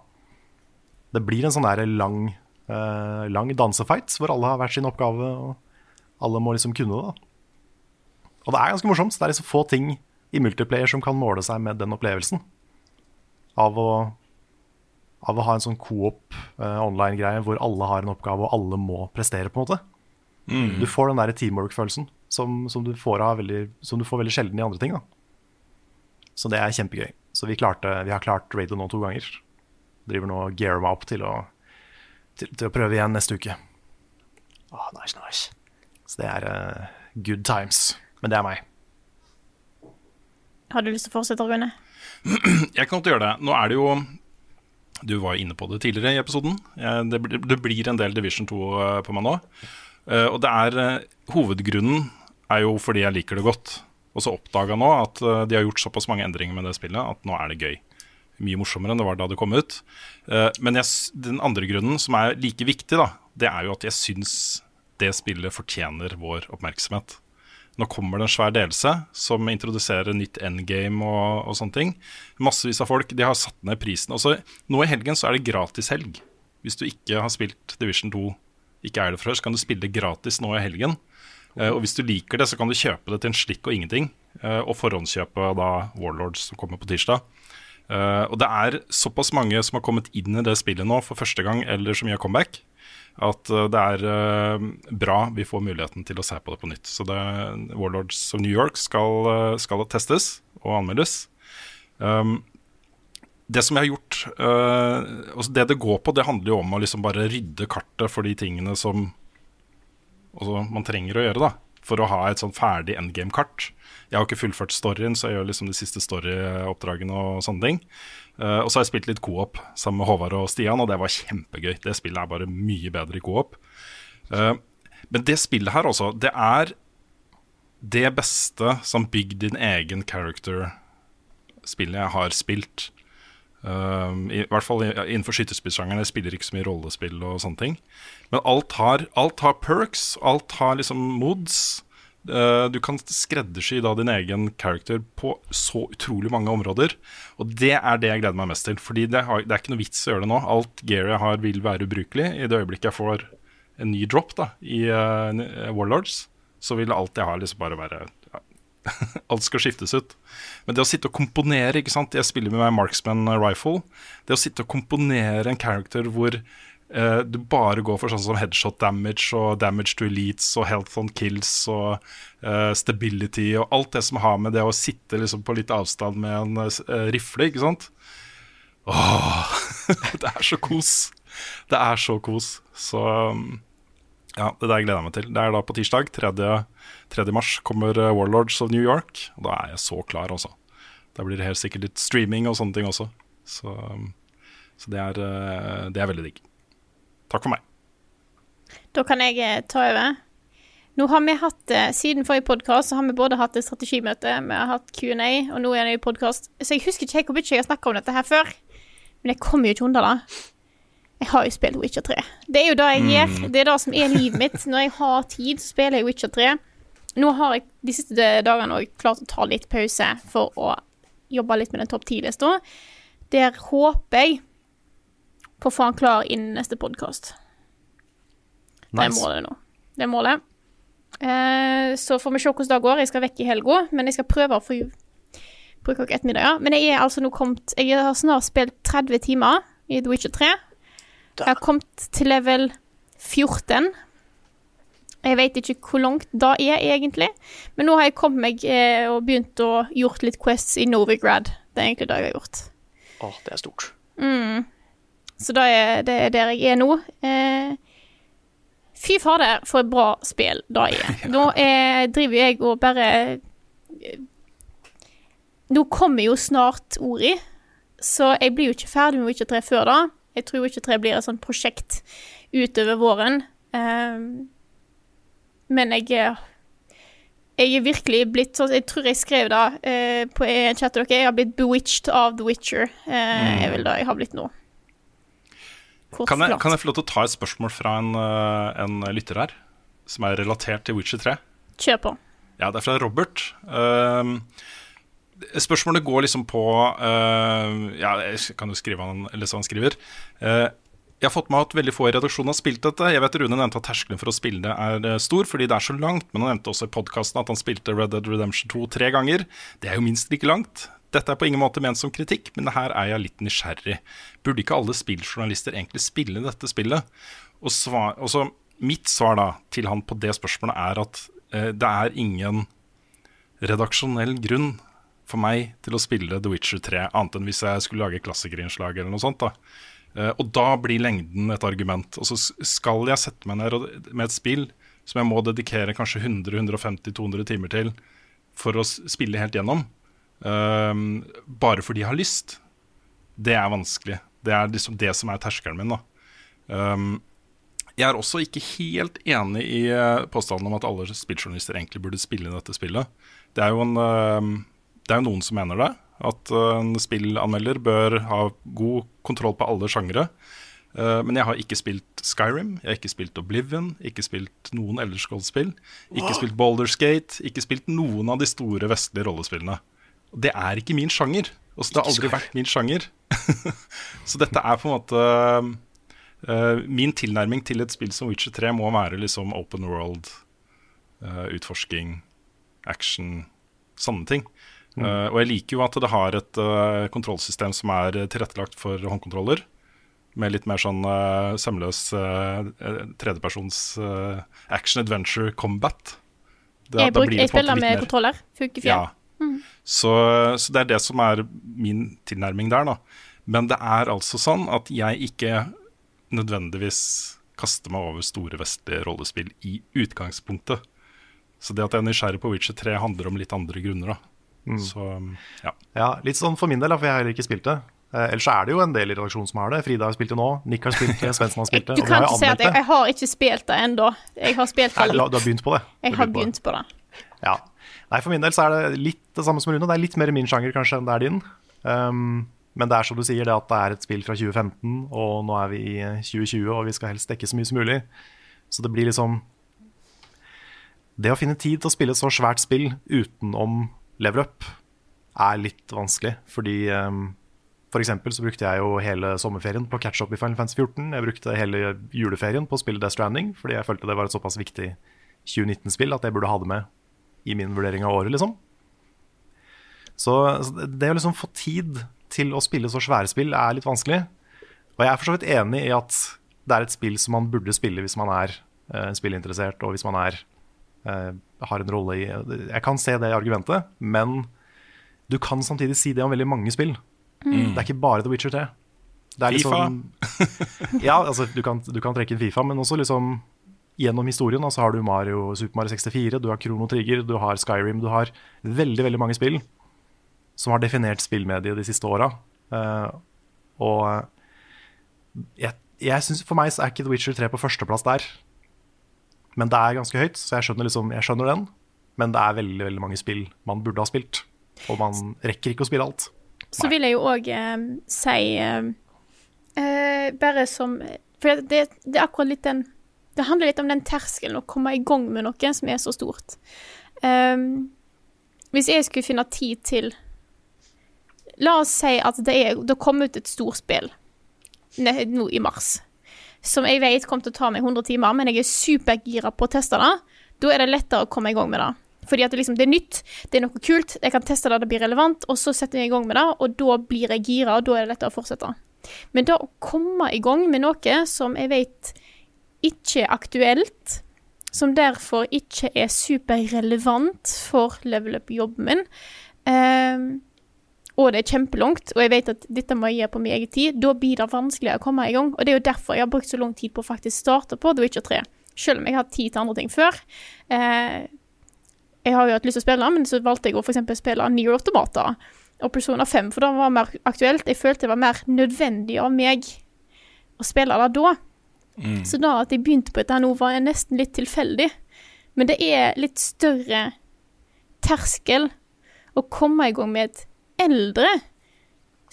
Det blir en sånn der lang, eh, lang dansefight hvor alle har hver sin oppgave, og alle må liksom kunne det. da. Og det er ganske morsomt. Det er liksom få ting i multiplayer som kan måle seg med den opplevelsen. Av å, av å ha en sånn coop eh, online-greie hvor alle har en oppgave, og alle må prestere, på en måte. Du får den der teamwork-følelsen som, som, du får veldig, som du får veldig sjelden i andre ting. da. Så det er kjempegøy. Så vi, klarte, vi har klart radio nå to ganger. Driver nå og gearer meg opp til å, til, til å prøve igjen neste uke. Åh, nice, nice. Så det er uh, good times. Men det er meg. Har du lyst til å fortsette, Rune? Jeg kan godt gjøre det. Nå er det jo Du var inne på det tidligere i episoden. Det, det blir en del Division 2 eh, på meg nå. Eh, og det er eh, Hovedgrunnen er jo fordi jeg liker det godt. Og så oppdaga nå at de har gjort såpass mange endringer med det spillet at nå er det gøy. Mye morsommere enn det var da det kom ut. Men jeg, den andre grunnen, som er like viktig, da, det er jo at jeg syns det spillet fortjener vår oppmerksomhet. Nå kommer det en svær delelse som introduserer nytt endgame og, og, sånne ting. Massevis av folk de har satt ned prisen. Også, nå i helgen så er det gratis helg. Hvis du ikke har spilt Division 2, ikke er det før, så kan du spille gratis nå i helgen. Uh, og hvis du liker det, så kan du kjøpe det til en slikk og ingenting. Uh, og forhåndskjøpe da Warlords som kommer på tirsdag. Uh, og det er såpass mange som har kommet inn i det spillet nå for første gang, eller som gjør comeback, at eh, det er bra vi får muligheten til å se på det på nytt. Så det, Warlords of New York skal, skal testes og anmeldes. Um, det som jeg har gjort uh, Det det går på, det handler jo om å liksom bare rydde kartet for de tingene som altså, man trenger å gjøre. da For å ha et sånn ferdig endgame-kart. Jeg har ikke fullført storyen, så jeg gjør liksom de siste storyoppdragene og sånne ting. Uh, og så har jeg spilt litt co-op sammen med Håvard og Stian, og det var kjempegøy. Det spillet er bare mye bedre i co-op. Uh, men det spillet her også, det er det beste som bygg din egen character-spillet jeg har spilt. Uh, I hvert fall innenfor skytterspillsjangeren. Jeg spiller ikke så mye rollespill og sånne ting. Men alt har, alt har perks, alt har liksom mods. Uh, du kan skreddersy da din egen character på så utrolig mange områder. Og det er det jeg gleder meg mest til. Fordi det, har, det er ikke noe vits å gjøre det nå. Alt Gary har, vil være ubrukelig. I det øyeblikket jeg får en ny drop da i uh, Warlords, så vil alt jeg har, liksom bare være Alt skal skiftes ut. Men det å sitte og komponere ikke sant? Jeg spiller med meg Marksman Rifle. Det å sitte og komponere en character hvor eh, du bare går for sånn som headshot damage og damage to elites og health on kills og eh, stability og alt det som har med det å sitte liksom på litt avstand med en eh, rifle, ikke sant? Åh, det er så kos. Det er så kos. Så um, ja, det der gleder jeg meg til. Det er da på tirsdag, 3. 3. mars, kommer Warlords of New York. Og da er jeg så klar, altså. Da blir det helt sikkert litt streaming og sånne ting også. Så, um, så det, er, det er veldig digg. Takk for meg. Da kan jeg eh, ta over. Nå har vi hatt, eh, Siden forrige podkast har vi både hatt et strategimøte, vi har hatt Q&A, og nå er det podkast. Så jeg husker ikke hvor mye jeg har snakka om dette her før. Men jeg kommer jo ikke unna det. Jeg har jo spilt Witcher 3. Det er jo det jeg gjør. Mm. Det er det som er livet mitt. Når jeg har tid, så spiller jeg Witcher 3. Nå har jeg de siste dagene òg klart å ta litt pause for å jobbe litt med den topp ti-lista. Der håper jeg på å få den klar innen neste podkast. Nice. Det er målet nå. Det er målet. Eh, så får vi se hvordan det går. Jeg skal vekk i helga, men jeg skal prøve å få bruke noen ettermiddager. Men jeg er altså nå kommet Jeg har snart spilt 30 timer i The Witcher 3. Jeg har kommet til level 14. Jeg vet ikke hvor langt det er, egentlig. Men nå har jeg kommet meg eh, og begynt å gjort litt Quests i Novigrad. Det er egentlig det jeg har gjort. Å, det er stort. Mm. Så det er, det er der jeg er nå. Eh, fy fader, for et bra spill det er. Nå er, driver jeg og bare eh, Nå kommer jo snart Ori, så jeg blir jo ikke ferdig med Witcher 3 før da. Jeg tror Witcher 3 blir et sånt prosjekt utover våren. Eh, men jeg jeg er virkelig blitt sånn Jeg tror jeg skrev det eh, på en chat dere. Jeg har blitt bewitched av The Witcher. Eh, mm. Vil da jeg har blitt nå. Kan jeg, kan jeg, få lov til å ta et spørsmål fra en, eh, en, lytter her, som er relatert til Witcher 3? Kjør på. Ja, det er fra Robert. Uh, spørsmålet går liksom på uh, Ja, jeg kan jo skrive han, lese hva han skriver. Uh, jeg har fått med at veldig få i redaksjonen har spilt dette. Jeg vet Rune nevnte at terskelen for å spille det er stor fordi det er så langt, men han nevnte også i podkasten at han spilte Red Dead Redemption 2 tre ganger. Det er jo minst like langt. Dette er på ingen måte ment som kritikk, men her er jeg litt nysgjerrig. Burde ikke alle spilljournalister egentlig spille dette spillet? Og, svar, og så, mitt svar da til han på det spørsmålet er at eh, det er ingen redaksjonell grunn for meg til å spille The Witcher 3, annet enn hvis jeg skulle lage klassikerinnslag eller noe sånt. da. Eh, og da blir lengden et argument. Og så skal jeg sette meg ned med et spill som jeg må dedikere kanskje 100-150-200 timer til for å spille helt gjennom um, bare fordi jeg har lyst, det er vanskelig. Det er liksom det som er terskelen min. da. Um, jeg er også ikke helt enig i uh, påstanden om at alle spilljournalister egentlig burde spille dette spillet. Det er jo, en, uh, det er jo noen som mener det. At uh, en spillanmelder bør ha god kontroll på alle sjangere. Uh, men jeg har ikke spilt Skyrim, jeg har ikke spilt Oblivion, ikke spilt noen Elderscroll-spill. Ikke spilt Boulderskate, ikke spilt noen av de store vestlige rollespillene. Det er ikke min sjanger. Også, det har aldri vært min sjanger. så dette er på en måte uh, Min tilnærming til et spill som Witcher 3 må være liksom open world, uh, utforsking, action, sånne ting. Mm. og jeg liker jo at det har et kontrollsystem som er tilrettelagt for håndkontroller med litt mer sånn uh, sømløs uh, tredjepersons uh, action adventure combat. Det, jeg, bruk, jeg spiller med kontroller. Funker fint. Ja. Mm. Så, så, det er det som er min tilnærming der, da. Men det er altså sånn at jeg ikke nødvendigvis kaster meg over store vestlige rollespill i utgangspunktet. Så det at jeg er nysgjerrig på Witcher 3, handler om litt andre grunner, da. Mm. Så, ja. ja. Litt sånn for min del, for jeg har heller ikke spilt det. Eh, ellers er det jo en del i redaksjonen som har det. Frida har spilt det nå, Nick har spilt det, Svendsen har spilt det. Du kan ikke si at jeg, jeg, har ikke spilt det ennå. Jeg har spilt det litt. Du har begynt på det? Jeg har begynt på det. Ja. Nei, for min del så er det litt det samme som Rune. Det er litt mer min sjanger kanskje enn det er din. Um, men det er som du sier, det at det er et spill fra 2015, og nå er vi i 2020, og vi skal helst dekke så mye som mulig. Så det blir liksom Det å finne tid til å spille et så svært spill utenom level up er litt vanskelig, fordi um, for eksempel så brukte jeg jo hele sommerferien på catch up i Final Fantasy 14. Jeg brukte hele juleferien på å spille Death Stranding, fordi jeg følte det var et såpass viktig 2019-spill at jeg burde ha det med i min vurdering av året, liksom. Så, det å liksom få tid til å spille så svære spill er litt vanskelig. Og jeg er for så vidt enig i at det er et spill som man burde spille hvis man er uh, spillinteressert, og hvis man er, har en rolle i Jeg kan se det argumentet, men du kan samtidig si det om veldig mange spill. Mm. Det er ikke bare The Witcher 3. FIFA? Liksom, ja, altså, du kan, du kan, trekke inn Fifa, men også liksom gjennom historien så har du Mario, Super Mario 64, du har Krono Trigger, du har Skyrim. Du har veldig veldig mange spill som har definert spillmediet de siste åra. Uh, og jeg, jeg synes, for meg så er ikke The Witcher 3 på førsteplass der. Men det er ganske høyt, så jeg skjønner, liksom, jeg skjønner den. Men det er veldig, veldig mange spill man burde ha spilt. Og man rekker ikke å spille alt. Så vil jeg jo òg eh, si eh, eh, Bare som For det, det, er akkurat litt den Det handler litt om den terskelen å komme i gang med noe som er så stort. Um, hvis jeg skulle finne tid til La oss si at det, er, det kom ut et storspill nå i mars. Som jeg vet kommer til å ta meg 100 timer, men jeg er supergira på å teste det. Da er det lettere å komme i gang med det. Fordi at det, liksom, det er nytt, det er noe kult, jeg kan teste det, det blir relevant, og så setter jeg i gang med det, og da blir jeg gira, og da er det lettere å fortsette. Men da å komme i gang med noe som jeg vet ikke er aktuelt, som derfor ikke er superrelevant for level up-jobben min, um, og det er kjempelangt, og jeg vet at dette må jeg gjøre på min egen tid, da blir det vanskeligere å komme i gang. Og det er jo derfor jeg har brukt så lang tid på å faktisk starte på The Witcher 3. Selv om jeg har hatt tid til andre ting før. Eh, jeg har jo hatt lyst til å spille, men så valgte jeg å f.eks. spille New Automata og Persona 5, for det var mer aktuelt. Jeg følte det var mer nødvendig av meg å spille det da. Mm. Så da at jeg begynte på dette nå, var jeg nesten litt tilfeldig. Men det er litt større terskel å komme i gang med et eldre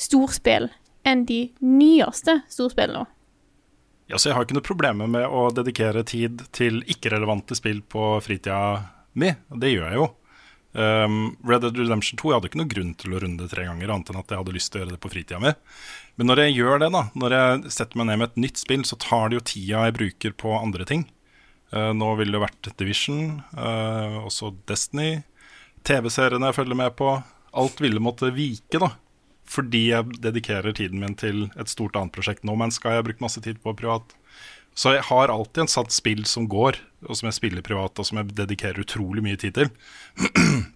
storspill enn de nyeste storspillene. Ja, så jeg har ikke noe problem med å dedikere tid til ikke-relevante spill på fritida mi. Det gjør jeg jo. Um, Red Dead Redemption 2 jeg hadde ikke noen grunn til å runde det tre ganger, annet enn at jeg hadde lyst til å gjøre det på fritida mi. Men når jeg gjør det, da, når jeg setter meg ned med et nytt spill, så tar det jo tida jeg bruker på andre ting. Uh, nå ville det vært Division, uh, også Destiny, TV-seriene jeg følger med på. Alt ville måtte vike, da. Fordi jeg dedikerer tiden min til et stort annet prosjekt. nå, men skal jeg bruke brukt masse tid på privat. Så jeg har alltid en satt spill som går, og som jeg spiller privat, og som jeg dedikerer utrolig mye tid til.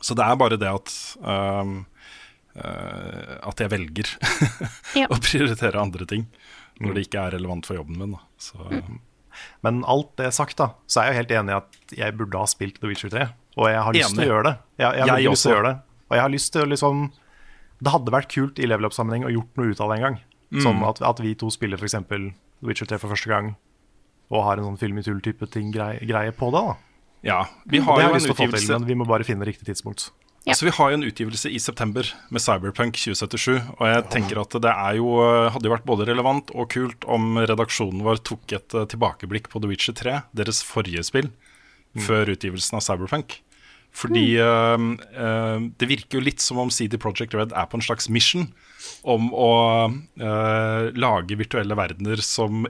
Så det er bare det at um, uh, At jeg velger ja. å prioritere andre ting når det ikke er relevant for jobben min. Så, um. Men alt det sagt, da, så er jeg helt enig i at jeg burde ha spilt The Witcher 3. Og jeg har lyst til å gjøre det. Jeg, jeg, jeg lyst til å gjøre det. Og jeg har lyst til å liksom Det hadde vært kult i level up-sammenheng å gjort noe ut av det en gang. Mm. Sånn at, at vi to spiller f.eks. Witcher 3 for første gang, og har en sånn film i tull-type ting greie, greie på det. da Ja, vi Det har har jo en utgivelse til men vi må bare finne riktig tidspunkt. Ja. Altså, vi har jo en utgivelse i september med Cyberpunk 2077, og jeg tenker at det er jo, hadde jo vært både relevant og kult om redaksjonen vår tok et eh, tilbakeblikk på The Witcher 3, deres forrige spill, før utgivelsen av Cyberpunk. Fordi eh, uh, det virker jo litt som om CD Projekt Red er på en slags mission om å uh, lage virtuelle verdener som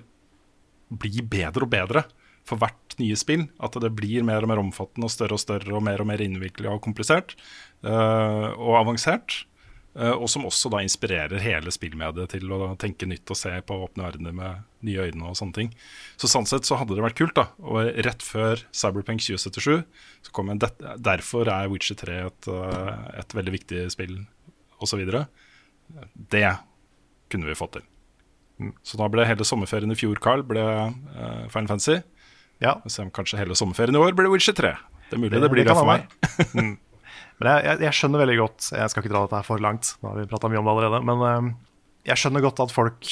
blir bedre og bedre for hvert nye spill. At det blir mer og mer omfattende og større og større og mer og mer innvikla og komplisert og avansert. Eh, og som også da inspirerer hele spillmediet til å tenke nytt og se på åpne verdener med nye øyne og sånne ting. Så sånn sett så hadde det vært kult, da. Og rett før Cyberpunk 2077 så kom en Derfor er Witcher 3 et, eh, et veldig viktig spill, osv. Det kunne vi fått til. Så da ble hele sommerferien i fjor, Carl, ble uh, Final Fantasy. Ja, se om kanskje hele sommerferien i år blir Witcher 3. Det er mulig det, Det- blir det det, for meg. Men jeg, jeg, jeg skjønner veldig godt Jeg skal ikke dra dette her for langt, nå har vi prata mye om det allerede. Men eh, jeg skjønner godt at folk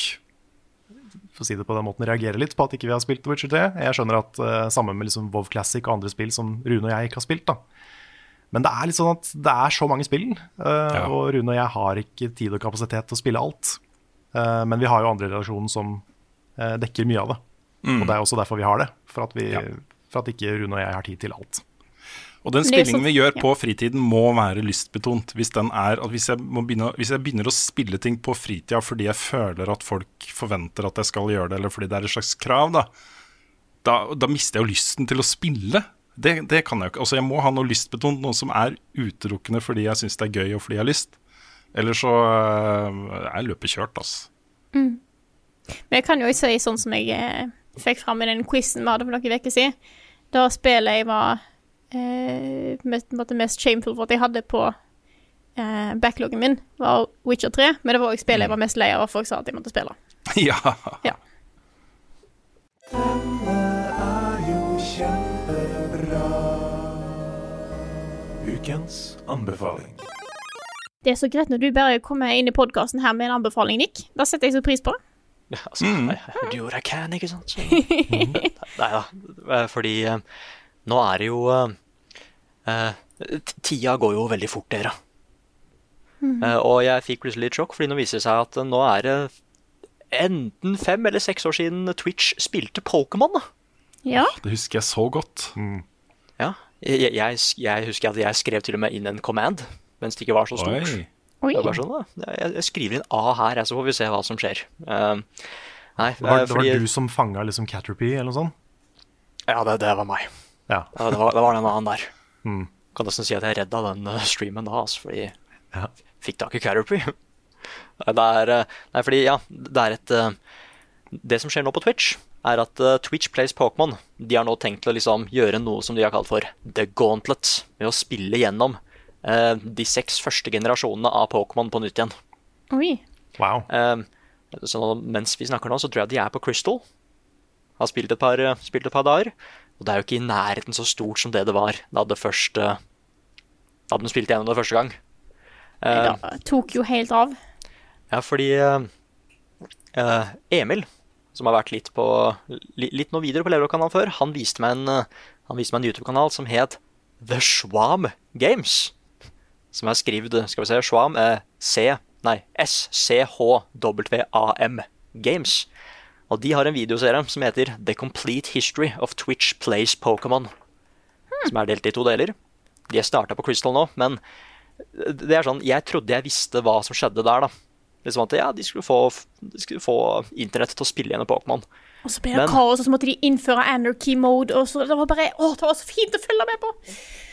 for å si det på den måten, reagerer litt på at ikke vi har spilt The Witcher 3. Jeg skjønner at uh, Sammen med liksom WoW Classic og andre spill som Rune og jeg ikke har spilt. da Men det er litt sånn at det er så mange spill, uh, Ja. og Rune og jeg har ikke tid og kapasitet til å spille alt. Uh, men vi har jo andre i redaksjonen som eh, dekker mye av det. Og det er også derfor vi har det. For at, vi, Ja. for at ikke Rune og jeg har tid til alt. Og den spillingen så- vi gjør ja. på fritiden må være lystbetont. Hvis, den er, hvis, jeg må begynne, hvis jeg begynner å spille ting på fritida fordi jeg føler at folk forventer at jeg skal gjøre det, eller fordi det er et slags krav, da, da, da mister jeg jo lysten til å spille. Det, det kan jeg jo ikke. Altså, jeg må ha noe lystbetont, noe som er utelukkende fordi jeg syns det er gøy og fordi jeg har lyst. Eller så øh, er løpet kjørt, altså. Men jeg kan jo si sånn som jeg eh, fikk fram i den quizen vi hadde for noen uker siden. Da spillet jeg var eh, mest, på mest shameful for at jeg hadde på eh, backloggen min, var Witcher 3. Men det var òg spillet jeg var mest lei av, folk sa at jeg måtte spille. ja. Ja. Ukens anbefaling. Det er så greit når du bare kommer inn i podkasten her med en anbefaling, Nick. Da setter jeg så pris på. Ja, altså, mm. jeg gjør jeg can, ikke sant? Så, Nei da. Fordi eh, nå er det jo eh, Tida går jo veldig fort, dere. Eh, og jeg fikk plutselig litt sjokk, fordi nå viser det seg at eh, nå er det enten fem eller seks år siden Twitch spilte Pokémon. Ja. Det husker jeg så godt. Ja, jeg, jeg, jeg husker at jeg skrev til og med inn en command mens det ikke var så stort. Oi. Oi. Var sånn. Jeg, jeg skriver inn A her, så får vi se hva som skjer. Uh, nei, Det var, eh, det var du som fanga liksom Caterpie, eller noe sånt? Ja, det, det var meg. Ja. Det, var, det var den annen der. Mm. Kan nesten si at jeg redda den eh, streamen da, altså, fordi Ja. fikk tak i Caterpie. Det er, eh, nei, fordi, ja, det er et eh, Det som skjer nå på Twitch, er at Twitch Plays Pokémon De har nå tenkt til å liksom gjøre noe som de har kalt for The Gauntlet. med å spille gjennom eh, de seks første generasjonene av Pokémon på nytt igjen. Oi. Wow. Eh, så mens vi snakker nå, så tror jeg de er på Crystal. Har spilt et par, spilt et par dager. Og det er jo ikke i nærheten så stort som det det var da det første Da den spilte gjennom det første gang. Eh, Det tok jo helt av. ja, fordi eh, eh, Emil, som har vært litt på litt noe videre på Level-kanalen før, han viste meg en, eh, han viste meg en YouTube-kanal som het The Schwam Games. Som er skrevet Skal vi se Schwam er C Nei, S-C-H-W-A-M Games. Og de har en videoserie som heter The Complete History of Twitch Plays Pokémon. Som er delt i to deler. De er starta på Crystal nå, men det er sånn Jeg trodde jeg visste hva som skjedde der, da. Liksom at ja, de skulle få, de skulle få internett til å spille igjen Pokémon. Og så ble det Men- kaos, og så måtte de innføre anarchy mode. Og så, det var bare Å, det var så fint å følge med på!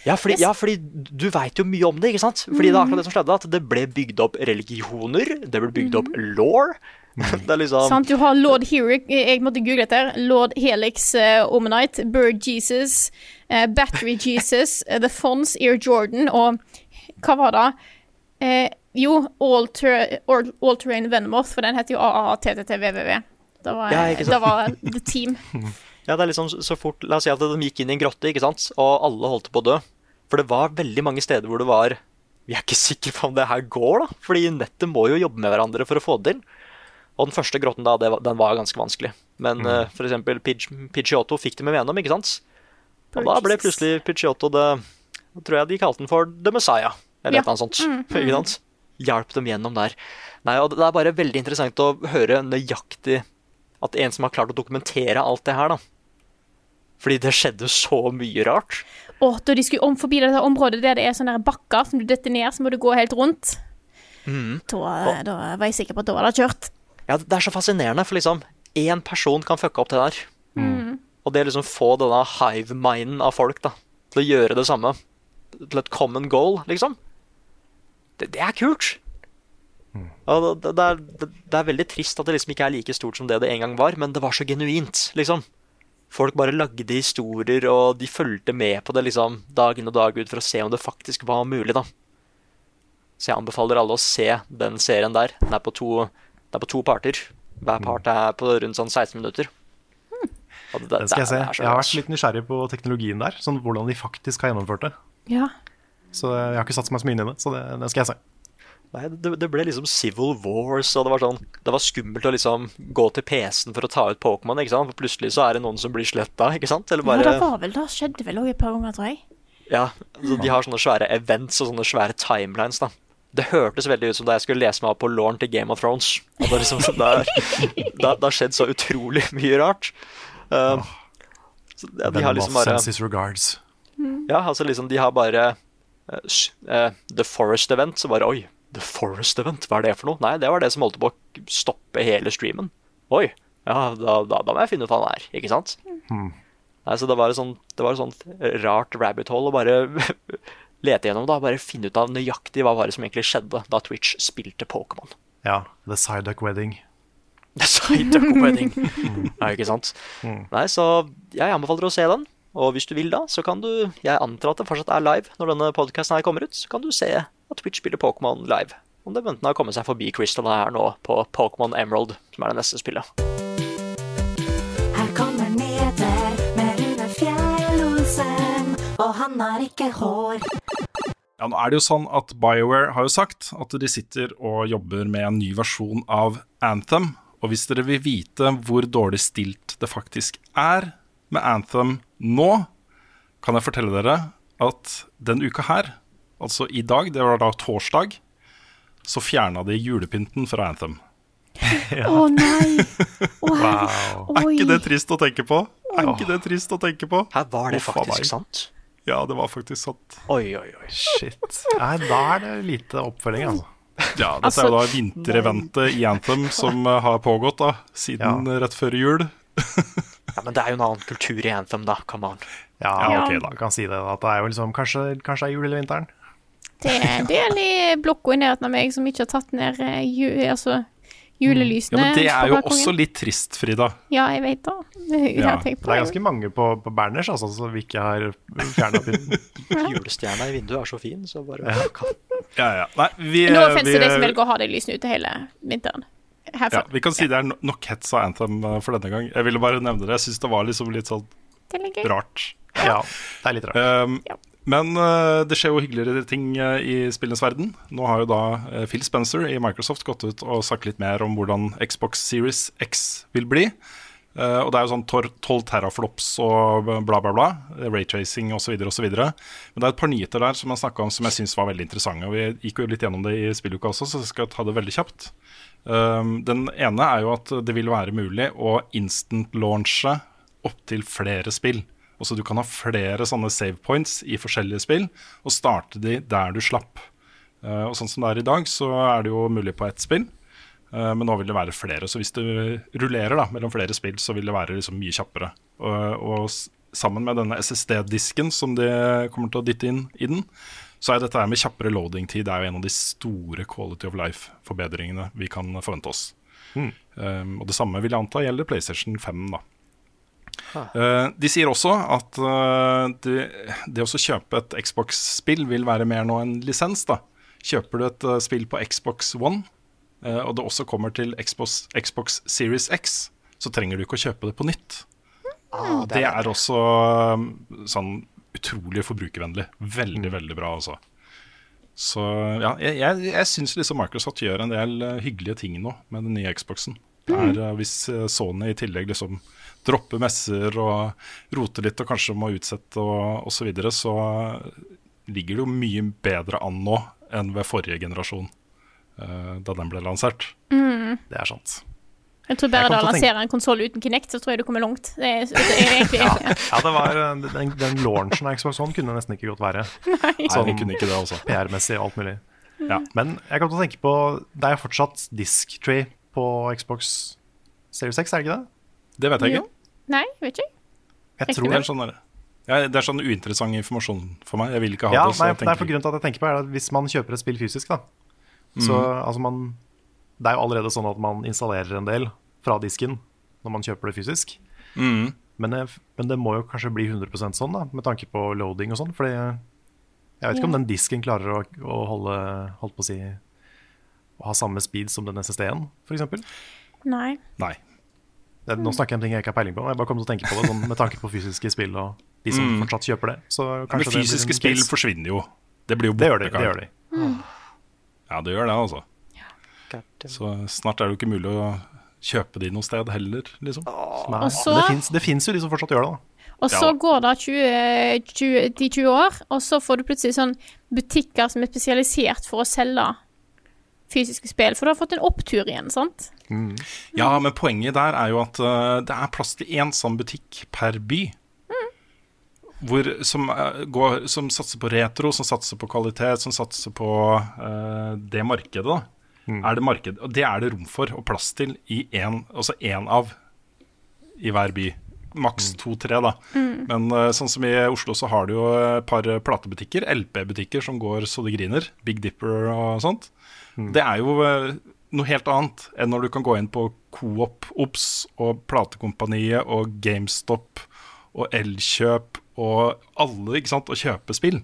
Ja, fordi, ja, fordi du veit jo mye om det, ikke sant? Fordi det er akkurat det som skjedde, at det ble bygd opp religioner, det ble bygd opp law. Det er liksom Sant, du har lord Heric Jeg måtte google dette. Lord Helix uh, Omenite, Bird Jesus, uh, Battery Jesus, uh, The Fonz, Ear Jordan og Hva var det? Uh, jo, All, All, Terrain Venomoth, for den heter jo AATTTVVV. Det var, Ja, det var The Team. Ja, det er liksom så fort La oss si at de gikk inn i en grotte, ikke sant? og alle holdt på å dø. For det var veldig mange steder hvor det var vi er ikke sikre på om det her går, da. Fordi nettet må jo jobbe med hverandre for å få det til. Og den første grotten da, det, den var ganske vanskelig. Men mm. uh, for eksempel Pidgeotto fikk de med gjennom, ikke sant? Og da ble plutselig Pidgeotto det Da tror jeg de kalte den for The Messiah, eller ja. noe sånt. Mm, mm. Ikke sant? Hjalp dem gjennom der. Nei, og Det er bare veldig interessant å høre nøyaktig at en som har klart å dokumentere alt det her, da. Fordi det skjedde så mye rart. Og da de skulle om forbi dette området der det er sånne bakker som du detter ned, så må du gå helt rundt. Mm. Da, da, var jeg sikker på at da var det kjørt. Ja, det er så fascinerende, for liksom én person kan fucke opp det der. Mm. Og det liksom få denne hive-minen av folk da, til å gjøre det samme, til et common goal, liksom, det, det er kult. Mm. Og det, det, er, det, er, veldig trist at det liksom ikke er like stort som det det en gang var, men det var så genuint, liksom. Folk bare lagde historier, og de fulgte med på det liksom dag inn og dag ut for å se om det faktisk var mulig, da. Så jeg anbefaler alle å se den serien der. Den er på to, er på to parter. Hver mm. part er på rundt sånn 16 minutter. Det, den skal jeg se. Jeg har vært litt nysgjerrig på teknologien der. Sånn hvordan de faktisk har gjennomført det. Ja. Så jeg har ikke satt meg så mye inn i det, så det, det skal jeg se. Nei, det, det, ble liksom Civil Wars, og det var sånn Det var skummelt å liksom gå til PC-en for å ta ut Pokémon, ikke sant? For plutselig så er det noen som blir sletta, ikke sant? Eller bare Ja, det var vel da skjedde vel òg et par ganger, tror jeg. Ja, så de har sånne svære events og sånne svære timelines, da. Det hørtes veldig ut som da jeg skulle lese meg opp på Lauren til Game of Thrones. Og det, liksom, det, har skjedd så utrolig mye rart. Uh, så, ja, de har liksom bare regards. Ja, altså liksom, de har bare uh, The Forest Event, så bare Oi, The Forest Event, hva er det for noe? Nei, det var det som holdt på å stoppe hele streamen. Oi, ja, da, da, da må jeg finne ut hva han er, ikke sant? Hmm. Nei, så det var et sånt, det var et sånt rart rabbit hole å bare lete gjennom, da. Bare finne ut av nøyaktig hva var det som egentlig skjedde da Twitch spilte Pokémon. Ja, The Psyduck Wedding. The Psyduck Wedding. ja, ikke sant? Mm. Nei, så jeg anbefaler å se den. Og hvis du vil da, så kan du Jeg antar at det fortsatt er live når denne podkasten her kommer ut. Så kan du se at Twitch spiller Pokémon live. Om det enten har kommet seg forbi Crystal her nå på Pokémon Emerald, som er det neste spillet. Og han har ikke hår. Ja, nå er det jo sånn at BioWare har jo sagt at de sitter og jobber med en ny versjon av Anthem. Og hvis dere vil vite hvor dårlig stilt det faktisk er med Anthem nå, kan jeg fortelle dere at den uka her altså i dag, det var da torsdag, så fjerna de julepynten fra Anthem. Å ja. oh, nei! Oh, wow. Er ikke det trist å tenke på? Er ikke det trist å tenke på? Her var det faktisk sant? Ja, det var faktisk sant. Oi, oi, oi. Shit. Nei, da er det lite oppfølging, altså. Ja, dette altså, er jo da vintereventet i Anthem som eh, har pågått da, siden ja. rett før jul. ja, Men det er jo en annen kultur i Anthem, da. Come on. Ja, ok, da kan si det. At det er jo liksom, kanskje, kanskje er jul eller vinteren. Det er en del i blokka i nærheten av meg som ikke har tatt ned jul, ju, altså, julelysene. Ja, Men det er jo også litt trist, Frida. Ja, jeg vet da. Jeg ja, det er ganske mange på, på Berners altså, som vi ikke har fjerna pynten. Julestjerna i vinduet er så fin, så bare ja. ja, ja. Nei, vi, Nå fins det de som velger å ha det lysene ute hele vinteren. Herfra. Ja, vi kan si det er nok hets av Anthem eh, for denne gang. Jeg ville bare nevne det. Jeg syns det var liksom litt sånn rart. Ja, det er litt rart. Um, ja. Men uh, det skjer jo hyggeligere ting uh, i spillenes verden. Nå har jo da uh, Phil Spencer i Microsoft gått ut og sagt litt mer om hvordan Xbox Series X vil bli. og det er jo sånn 12 teraflops og bla, bla, bla. Raytracing osv. osv. Men det er et par nyheter der som jeg snakka om som jeg syns var veldig interessante. Og Vi gikk jo litt gjennom det i spilluka også, så jeg skal ta det veldig kjapt. den ene er jo at det vil være mulig å instant-launche opptil flere spill. Også du kan ha flere sånne save points i forskjellige spill, og starte de der du slapp. Uh, og sånn som det er i dag, så er det jo mulig på ett spill, uh, men nå vil det være flere. Så hvis du rullerer da, mellom flere spill, så vil det være liksom mye kjappere. Og, og sammen med denne SSD-disken som de kommer til å dytte inn i den, så er dette her med kjappere loading-tid Det er jo en av de store quality of life-forbedringene vi kan forvente oss. Mm. Um, og det samme vil jeg anta gjelder PlayStation 5. da Uh, de sier også at uh, det, det å kjøpe et Xbox-spill vil være mer nå enn lisens. da. Kjøper du et uh, spill på Xbox One, og det også kommer til Xbox, Xbox, Series X, så trenger du ikke å kjøpe det på nytt. Ah, det, er også um, sånn utrolig forbrukervennlig. Veldig, mm. veldig bra, altså. Så ja, jeg, jeg, jeg syns liksom Microsoft gjør en del eh, hyggelige ting nå med den nye Xboxen. Det er, eh, hvis eh, Sony i tillegg liksom dropper messer og roter litt og kanskje må utsette og osv., så, videre, så ligger det jo mye bedre an nå enn ved forrige generasjon, uh, da den ble lansert. Det er sant. Jeg tror bare Jeg da lansere en konsoll uten Kinect, så tror jeg du kommer langt. Det er, det er egentlig Ja, ja det var, eh, den, den launchen av Xbox One kunne nesten ikke godt være. Nei, vi kunne ikke det også. PR-messig og alt mulig. Ja. Men jeg kom til å tenke på Det er fortsatt disk tree på Xbox Series 6, er det ikke det? Det vet jeg Jo. ikke. Nei, vet ikke. Jeg Riktig. tror Det er, sånn der, ja, det er sånn uinteressant informasjon for meg. Jeg vil ikke ha Ja, det. Så nei, jeg nei, for grunnen til at jeg tenker på er at Hvis man kjøper et spill fysisk, da Så altså man Det er jo allerede sånn at man installerer en del fra disken når man kjøper det fysisk. mm, Men, jeg, men det må jo kanskje bli 100% sånn, da med tanke på loading og sånn. Fordi jeg vet ikke om den disken klarer å, å holde Holdt på å si Å ha samme speed som den SSD-en, f.eks. Nei. nei. Det- Nå snakker jeg om ting jeg ikke har peiling på. Jeg bare kom til å tenke på det sånn, med tanke på fysiske spill og de som Mm. fortsatt kjøper det. Så Men kanskje det fysiske spill case. forsvinner jo. Det blir jo Det gjør de. Det gjør de. Ja, det gjør det, altså. Så snart er det jo ikke mulig å kjøpe de noe sted heller, liksom. Nei, så- det, fins, jo de som fortsatt gjør det, da. Og så Ja. går det 20, 20, 10-20 år, og så får du plutselig sånn butikker som er spesialisert for å selge fysiske spill. For du har fått en opptur igjen, sant? Ja, men poenget der er jo at eh, det er plass til én sånn butikk per by. Hvor, som, eh, går, som satser på retro, som satser på kvalitet, som satser på uh, det markedet. da er det marked, Og det er det rom for og plass til i én altså én av i hver by. Maks to-tre, da. Men uh, sånn som i Oslo så har du jo et par platebutikker, LP-butikker, som går så det griner. Big Dipper og sånt. Det er jo eh, noe helt annet enn når du kan gå inn på Coop, Ops og Platekompaniet og GameStop og Elkjøp og alle, ikke sant, og kjøpe spill.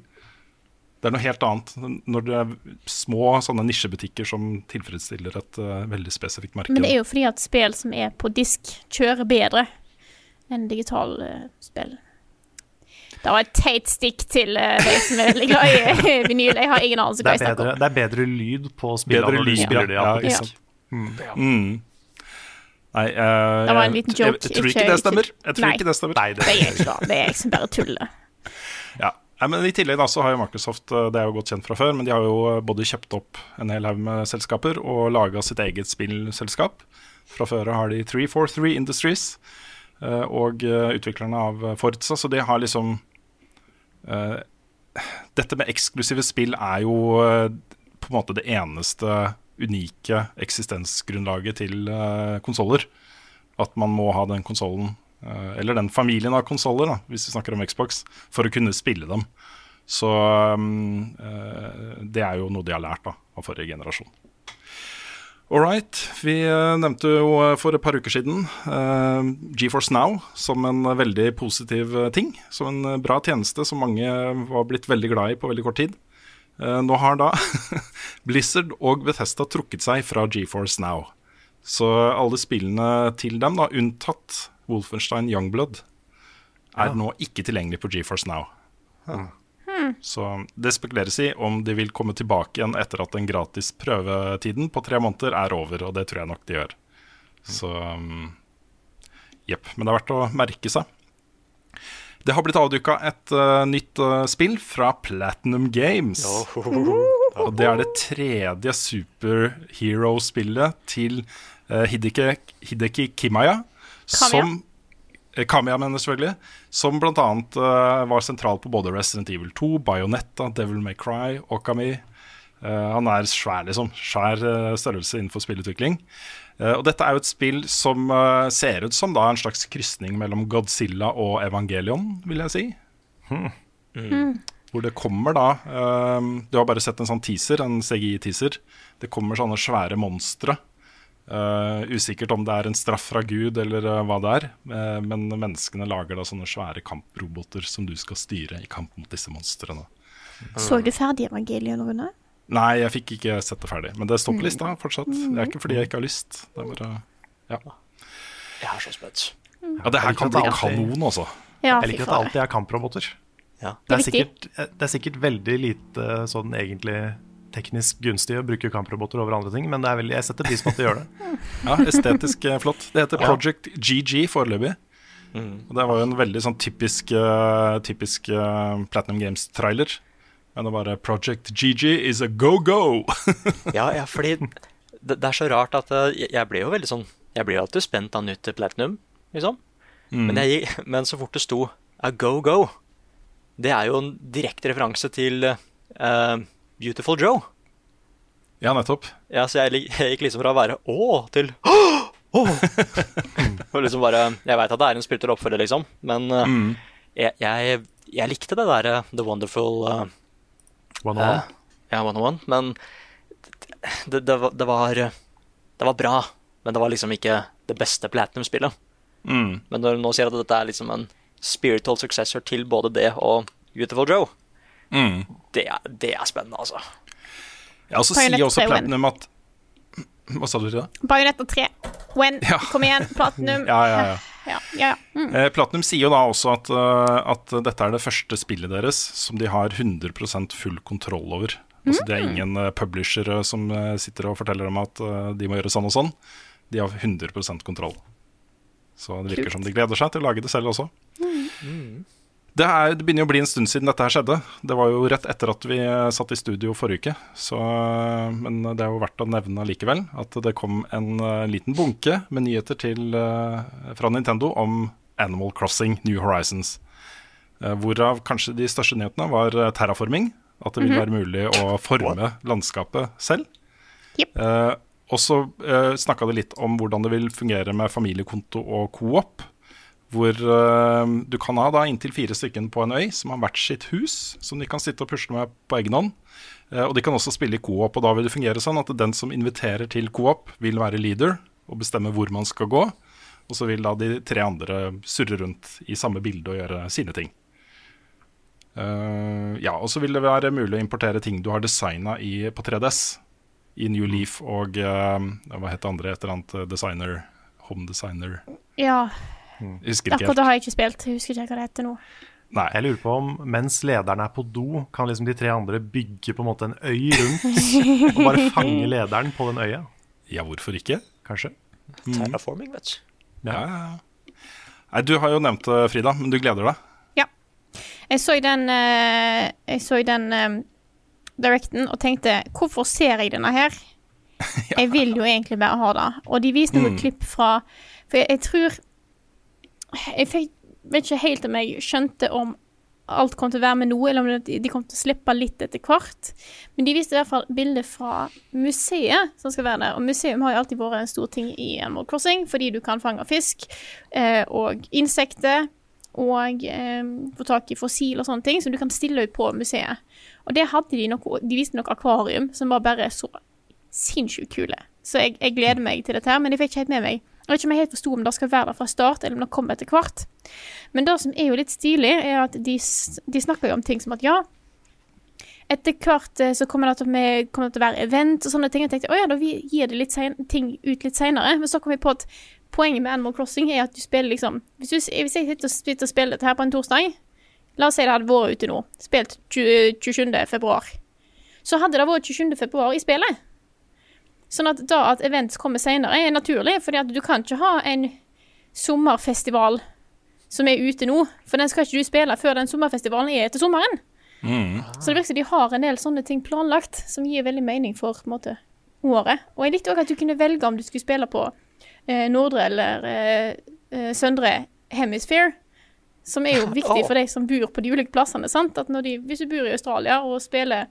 Det er noe helt annet når det er små sånne nisjebutikker som tilfredsstiller et uh, veldig spesifikt marked. Men det er jo fordi at spill som er på disk, kjører bedre enn digitale uh, spill. Det var et teit stikk til uh, de som er veldig glad i vinyl. Jeg har ingen anelse Det hva jeg snakker om. det er bedre lyd på spillene når du spiller de ja. Ja, disk. Mm. Nei, uh, Det var en liten joke, Jeg, tror ikke- det stemmer. Jeg tror Nei. ikke det stemmer. Nei, det Det er ikke det. Det er jeg som bare tuller. Ja. Nei, men I tillegg da, så har jo Microsoft eh, det er jo godt kjent fra før, men de har jo både kjøpt opp en hel haug med selskaper og laga sitt eget spillselskap. Fra før har de 343 Industries og eh, utviklerne av eh, Forza, så det har liksom eh, Dette med eksklusive spill er jo eh, på en måte det eneste unike eksistensgrunnlaget til uh, konsoller. At man må ha den konsollen, eh, eller den familien av konsoller, hvis vi snakker om Xbox, for å kunne spille dem. Så eh, det er jo noe de har lært da, av forrige generasjon. All right. Vi eh, nevnte jo eh, for et par uker siden eh, GeForce Now som en eh, veldig positiv ting. Som en bra tjeneste som mange var blitt veldig glad i på veldig kort tid. Eh, nå har da Blizzard og Bethesda trukket seg fra GeForce Now. Så alle spillene til dem, da, unntatt Wolfenstein Youngblood, er nå ikke tilgjengelig på GeForce Now. Så det spekuleres i om de vil komme tilbake igjen etter at den gratis prøvetiden på tre måneder er over, og det tror jeg nok de gjør. Så um, jepp. Men det er verdt å merke seg. Det har blitt avduka et uh, nytt uh, spill fra Platinum Games. Og det er det tredje superhero-spillet til uh, Hideki, Hideki Kimaya. Kamiya. Som eh, mener selvfølgelig. Som bl.a. Uh, var sentral på både Resident Evil 2, Bayonetta, Devil May Cry, Okami. Uh, han er svær, liksom. Svær uh, størrelse innenfor spillutvikling. Uh, og dette er jo et spill som eh, ser ut som da en slags krysning mellom Godzilla og Evangelion, vil jeg si. Hvor det kommer da eh, Du har bare sett en sånn teaser, en CGI-teaser. Det kommer sånne svære monstre. Eh, usikkert om det er en straff fra Gud eller uh, hva det er. Uh, men menneskene lager da sånne svære kamproboter som du skal styre i kamp mot disse monstrene. Så du ferdig evangeliet, Rune? Nei, jeg fikk ikke sett det ferdig. Men det står på lista fortsatt. Det er ikke fordi jeg ikke har lyst. Det er bare Ja, Jeg er så spent. ja det her kan bli kanon, altså. Ja, Jeg liker at det alltid er kamproboter. Ja. Det er, sikkert, det er sikkert veldig lite sånn egentlig teknisk gunstig å bruke kamproboter over andre ting, men det er veldig, jeg setter pris på at de gjør det. Ja, estetisk eh, flott. Det heter Project GG foreløpig. Og det var jo en veldig sånn typisk, uh, typisk uh, Platinum Games-trailer. Men det var Project GG is a go-go! Ja, ja, fordi det, det er så rart at jeg- blir ble jo veldig sånn Jeg ble jo alltid spent av nytt Platinum, liksom. Men, jeg, men så fort det sto a go-go, det er jo en direkte referanse til eh, Beautiful Joe. ja, nettopp. Ja, så jeg, jeg gikk liksom fra å være å til «Å» Og liksom bare Jeg veit at det er en spirituell oppfølger, liksom, men eh, jeg, jeg, jeg likte det derre The Wonderful eh, One on one. Ja, 101, men det, det, var, det, var, det var bra, men det var liksom ikke det beste Platinum-spillet. Mm. Men når du nå sier at dette er liksom en spiritual successor til både det og Beautiful Joe, Mm. det er, det er spennende, altså. Ja, og så sier også Platinum at Hva sa du til det? Bajonetta 3. When? Ja. Kom igjen, Platinum. Ja, ja, ja. ja, ja. Mm. Eh, Platinum sier jo da også at, uh, at dette er det første spillet deres som de har 100% full kontroll over. Altså Det er ingen uh, publishere som uh, sitter og forteller dem at de må gjøre sånn og sånn. De har 100% kontroll. Så det virker som de gleder seg til å lage det selv også. Det, er, det begynner jo å bli en stund siden dette her skjedde. Det var jo rett etter at vi eh, satt i studio forrige uke. Så, eh, men det er jo verdt å nevne likevel at det kom en eh, liten bunke med nyheter til, fra Nintendo om Animal Crossing New Horizons. Hvorav kanskje de største nyhetene var terraforming. At det vil være mulig å forme landskapet selv. Yep. Eh, og så eh, snakka det litt om hvordan det vil fungere med familiekonto og coop. Hvor uh, du kan ha da inntil fire stykker på en øy som har hvert sitt hus, som de kan sitte og pusle med på egen hånd. Uh, og de kan også spille i co-op, og da vil det fungere sånn at den som inviterer til co-op, vil være leader og bestemme hvor man skal gå. Og så vil da de tre andre surre rundt i samme bilde og gjøre sine ting. Uh, ja, og så vil det være mulig å importere ting du har designa på 3DS. I New Leaf og hva het det andre? Et eller annet designer. Home designer. ja. Jeg husker ikke Akkurat helt. det har jeg ikke spilt. Jeg husker ikke hva det heter nå. Nei. Jeg lurer på om mens lederen er på do, kan liksom de tre andre bygge på en måte en øy rundt og bare fange lederen på den øya? Ja, hvorfor ikke? Kanskje? Terraforming, vet du. Ja, ja, ja. Nei, du har jo nevnt det, Frida, men du gleder deg? Ja. Jeg så i den eh, Jeg så i den eh, directen og tenkte Hvorfor ser jeg denne her? Jeg vil jo egentlig bare ha det. Og de viste noen Mm. klipp fra For jeg, jeg tror Jeg fikk, vet ikke helt om jeg skjønte om alt kom til å være med noe, eller om de kom til å slippe litt etter hvert. Men de viste i hvert fall bilder fra museet som skal være der. Og museum har jo alltid vært en stor ting i Animal Crossing, fordi du kan fange fisk eh, og insekter. Og eh, få tak i fossil og sånne ting som du kan stille ut på museet. Og det hadde de noe De viste noe akvarium som var bare så sinnssykt kule. Så jeg, jeg gleder meg til dette her, men jeg fikk ikke helt med meg. Jeg vet ikke om jeg helt forsto om det skal være der fra start, eller om det kommer etter hvert. Men det som er jo litt stilig, er at de, de snakker jo om ting som at ja, etter hvert eh, så kommer det med, kommer det til å være event og sånne ting. Jeg tenkte å ja, da gir det litt sen, ting ut litt seinere. Men så kom vi på at poenget med Animal Crossing er at du spiller liksom Hvis, du, hvis jeg sitter og, sitter og spiller dette her på en torsdag La oss si det hadde vært ute nå, spilt 27. februar. Så hadde det vært 27. februar i spillet. Sånn at da at events kommer senere, er naturlig, fordi at du kan ikke ha en sommerfestival som er ute nå, for den skal ikke du spille før den sommerfestivalen er etter sommeren. Så det virker som de har en del sånne ting planlagt som gir veldig mening for måte, året. Og jeg likte òg at du kunne velge om du skulle spille på eh, nordre eller eh, eh, søndre hemisphere. Som er jo viktig for de som bor på de ulike plassene. sant? At de, Hvis du bor i Australia og spiller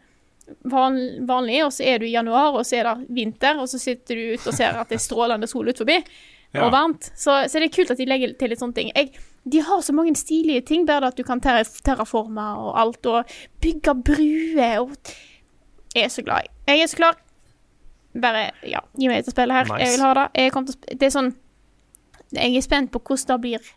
vanlig, og så er du i januar, og så er det vinter, og så sitter du ute og ser at det er strålende sol ut forbi, Ja. og varmt, så, så det er kult at de legger til litt sånne ting. Jeg, de har så mange stilige ting, bare at du kan terra, terraforme og alt, og bygge bruer og Jeg er så glad. Jeg er så klar. Bare, ja, gi meg et spill her. Nice. Jeg vil ha det. Jeg det er sånn Jeg er spent på hvordan det blir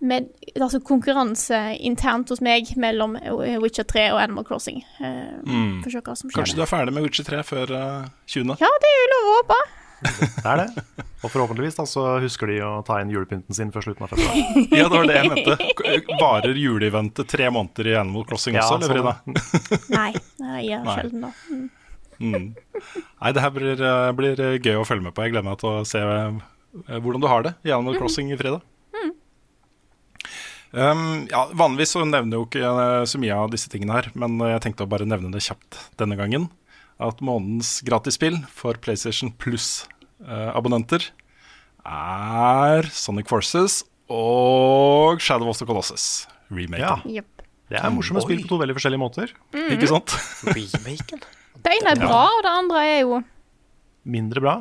med altså konkurranse internt hos meg mellom Witcher 3 og Animal Crossing. Uh, Mm. Hva som skjer. Kanskje du er ferdig med Witcher 3 før uh, 20. Ja, det er jo lov å håpe. Det er det. Og forhåpentligvis da, så husker de å ta inn julepynten sin før slutten av februar. Ja, det var det jeg mente. Varer juleeventet tre måneder i Animal Crossing Ja, også, eller sånn. Frida? Nei, det gjør sjelden da. Mm. Mm. Nei, det her blir, eh, blir gøy å følge med på. Jeg gleder meg til å se eh, hvordan du har det i Animal Crossing i fredag. Um, ja, vanligvis så nevner jo ikke eh, så mye av disse tingene her, men jeg tenkte å bare nevne det kjapt denne gangen. At månedens gratisspill for PlayStation Plus-abonnenter er Sonic Forces og Shadow of the Colossus. Remaken. Ja. Yep. Det er morsomme spill på to veldig forskjellige måter. Ikke sant? Remaken? Det ene er bra, og det andre er jo Mindre bra.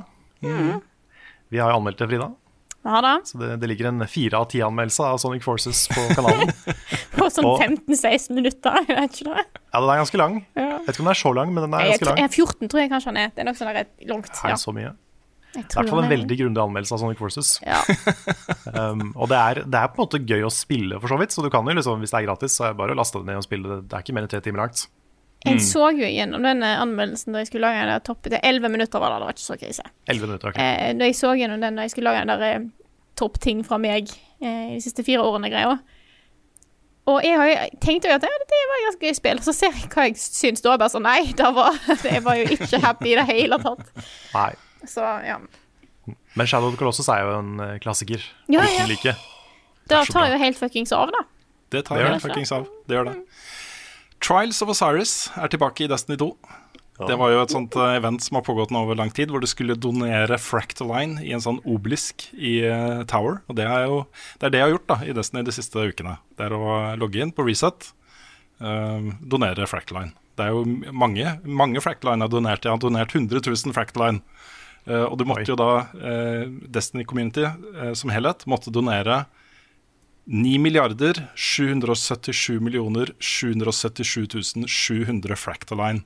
Vi har jo anmeldt det, Frida. Ja da. Så det, det ligger en fire av ti-anmeldelse av Sonic Forces på kanalen. På sånn 15-16 minutter. Jeg vet ikke det. Ja, den er ganske lang. Ja. Jeg vet ikke om den er så lang, men den er ganske lang. jeg, 14 tror jeg kanskje han er. Det er nok sånn der langt. Ja. så mye? Jeg I hvert fall en veldig grundig anmeldelse av Sonic Forces. Ja. Um, og det er, det er på en måte gøy å spille, for så vidt. Så du kan jo liksom, hvis det er gratis, så er det bare å laste det ned og spille det. Det er ikke mer enn tre timer langt. Jeg så jo gjennom denne anmeldelsen da jeg skulle lage den der topp 11 minutter, var det, det var ikke så krise. Elleve minutter. okay. Eh, da jeg så gjennom den da jeg skulle lage den der eh, topp ting fra meg eh, de siste fire årene-greia. Og jeg har jo tenkt at ja, det var et ganske gøy spill. Så ser jeg hva jeg syns da. og Bare sånn Nei, det var, jeg var jo ikke happy i det hele tatt. Nei. Så ja. Men Shadow of the Colossus er jo en eh, klassiker. Ja, ja. like. Da så tar jo helt fuckings av, da. Det tar Det helt det. fuckings av. Det gjør det. Trials of Osiris er tilbake i Destiny 2. Det var jo et sånt eh, event som har pågått nå over lang tid, hvor du skulle donere Fractaline i en sånn obelisk i uh, Tower. Og det er jo det er det jeg har gjort da i Destiny de siste ukene. Det er å logge inn på Reset, uh, donere Fractaline. Det er jo mange, mange Fractaline har donert. Jeg har donert 100 000 Fractaline. Uh, og du måtte Oi. jo da, Destiny Community som helhet, måtte donere 9 milliarder 777 millioner 777 700 Fractaline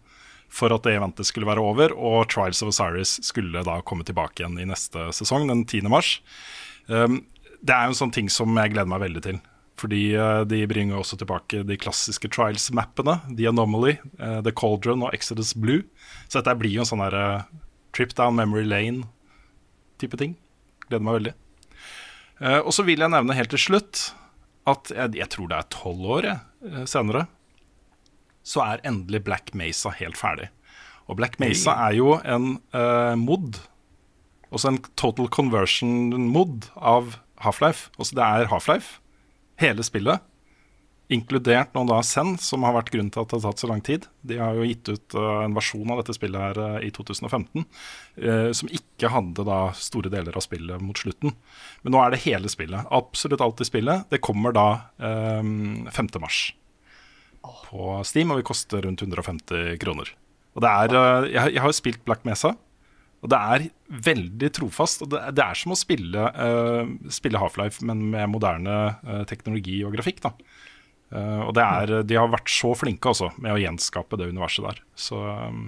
for at det eventet skulle være over, og Trials of Osiris skulle da komme tilbake igjen i neste sesong, den 10. mars. Um, det er jo en sånn ting som jeg gleder meg veldig til. Fordi uh, de bringer også tilbake de klassiske Trials-mappene. The Anomaly, uh, The Cauldron og Exodus Blue. Så dette blir jo en sånn eh, trip down memory lane-type ting. Gleder meg veldig. Eh, og så vil jeg nevne helt til slutt at jeg, jeg tror det er tolv år jeg, eh, senere, så er endelig Black Mesa helt ferdig. Og Black Mesa er jo en uh, mod, også en total conversion-mod av Half-Life. Altså det er Half-Life, hele spillet, inkludert nå da Zen, som har vært grunnen til at det har tatt så lang tid. De har jo gitt ut uh, en versjon av dette spillet her uh, i 2015, uh, som ikke hadde da store deler av spillet mot slutten. Men nå er det hele spillet. Absolutt alt i spillet. Det kommer da um, 5. mars på Steam, og vil koste rundt 150 kroner. Og det er, eh, jeg, jeg har jo spilt Black Mesa, og det er veldig trofast. og Det, det er som å spille, eh, spille Half-Life, men med moderne eh, teknologi og grafikk. da. Eh, og det er, de har vært så flinke også med å gjenskape det universet der. Så um,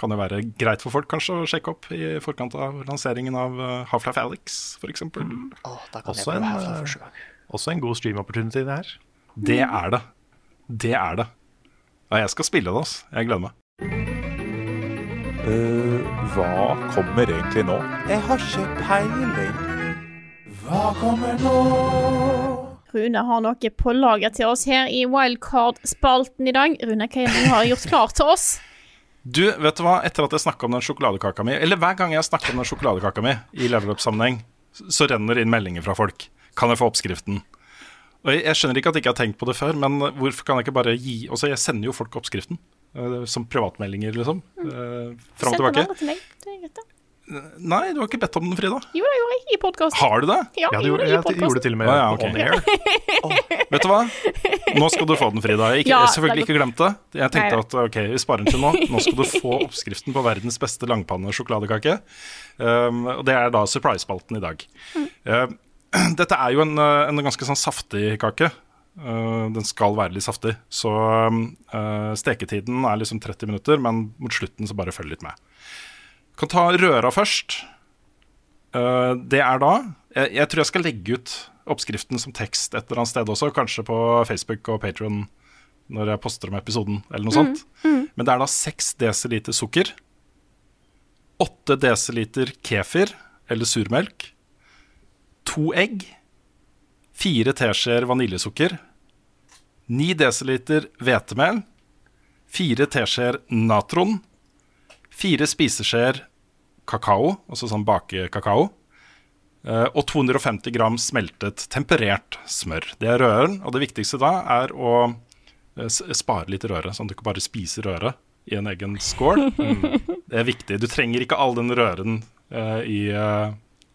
kan det være greit for folk kanskje å sjekke opp i forkant av lanseringen av uh, Half-Life Alex, f.eks. Mm. Oh, Også en, eh. Også en god stream opportunity, det her. Det er det. Det er det. Ja, jeg skal spille det, altså. Jeg gleder meg. Uh, hva kommer egentlig nå? Jeg har ikke peiling. Hva kommer nå? Rune har noe på lager til oss her i Wildcard-spalten i dag. Rune, hva er det du har gjort klar til oss? Du, vet du hva? Etter at jeg snakka om den sjokoladekaka mi, eller hver gang jeg snakker om den sjokoladekaka mi i level up-sammenheng, så renner det inn meldinger fra folk. Kan jeg få oppskriften? Og jeg, jeg skjønner ikke at jeg ikke har tenkt på det før, men hvorfor kan jeg ikke bare gi Altså, jeg sender jo folk oppskriften. eh, som privatmeldinger, liksom. Uh, fram og tilbake. til meg. Det er greit, da. Nei, du har ikke bedt om den, Frida. Jo, det gjorde jeg i podkast. Har du det? Ja, Ja, jeg du gjorde jeg, jeg gjorde det til og med ah, ja, okay. on air. Vet du hva? Nå skal du få den, Frida. Jeg, ikke, Ja, jeg har selvfølgelig ikke glemt det. Jeg tenkte Nei. at ok, vi sparer den til nå. Nå skal du få oppskriften på verdens beste langpanne sjokoladekake. Um, og det er da surprise-spalten i dag. Um, dette er jo en, uh, en ganske sånn saftig kake. Uh, den skal være litt saftig. Så um, uh, steketiden er liksom 30 minutter, men mot slutten så bare følg litt med. Kan ta røra først. Uh, det er da jeg, jeg tror jeg skal legge ut oppskriften som tekst et eller annet sted også, kanskje på Facebook og Patron når jeg poster om episoden, eller noe sånt. Men det er da 6 dl sukker, 8 dl kefir eller surmelk. To egg. Fire teskjeer vaniljesukker. 9 dl hvetemel. Fire teskjeer natron. Fire spiseskjeer kakao, altså sånn bakekakao. Uh, og 250 gram smeltet temperert smør. Det er røren, og det viktigste da er å uh, spare litt røre, sånn at du ikke bare spiser røre i en egen skål. Det er viktig. Du trenger ikke all den røren uh, i,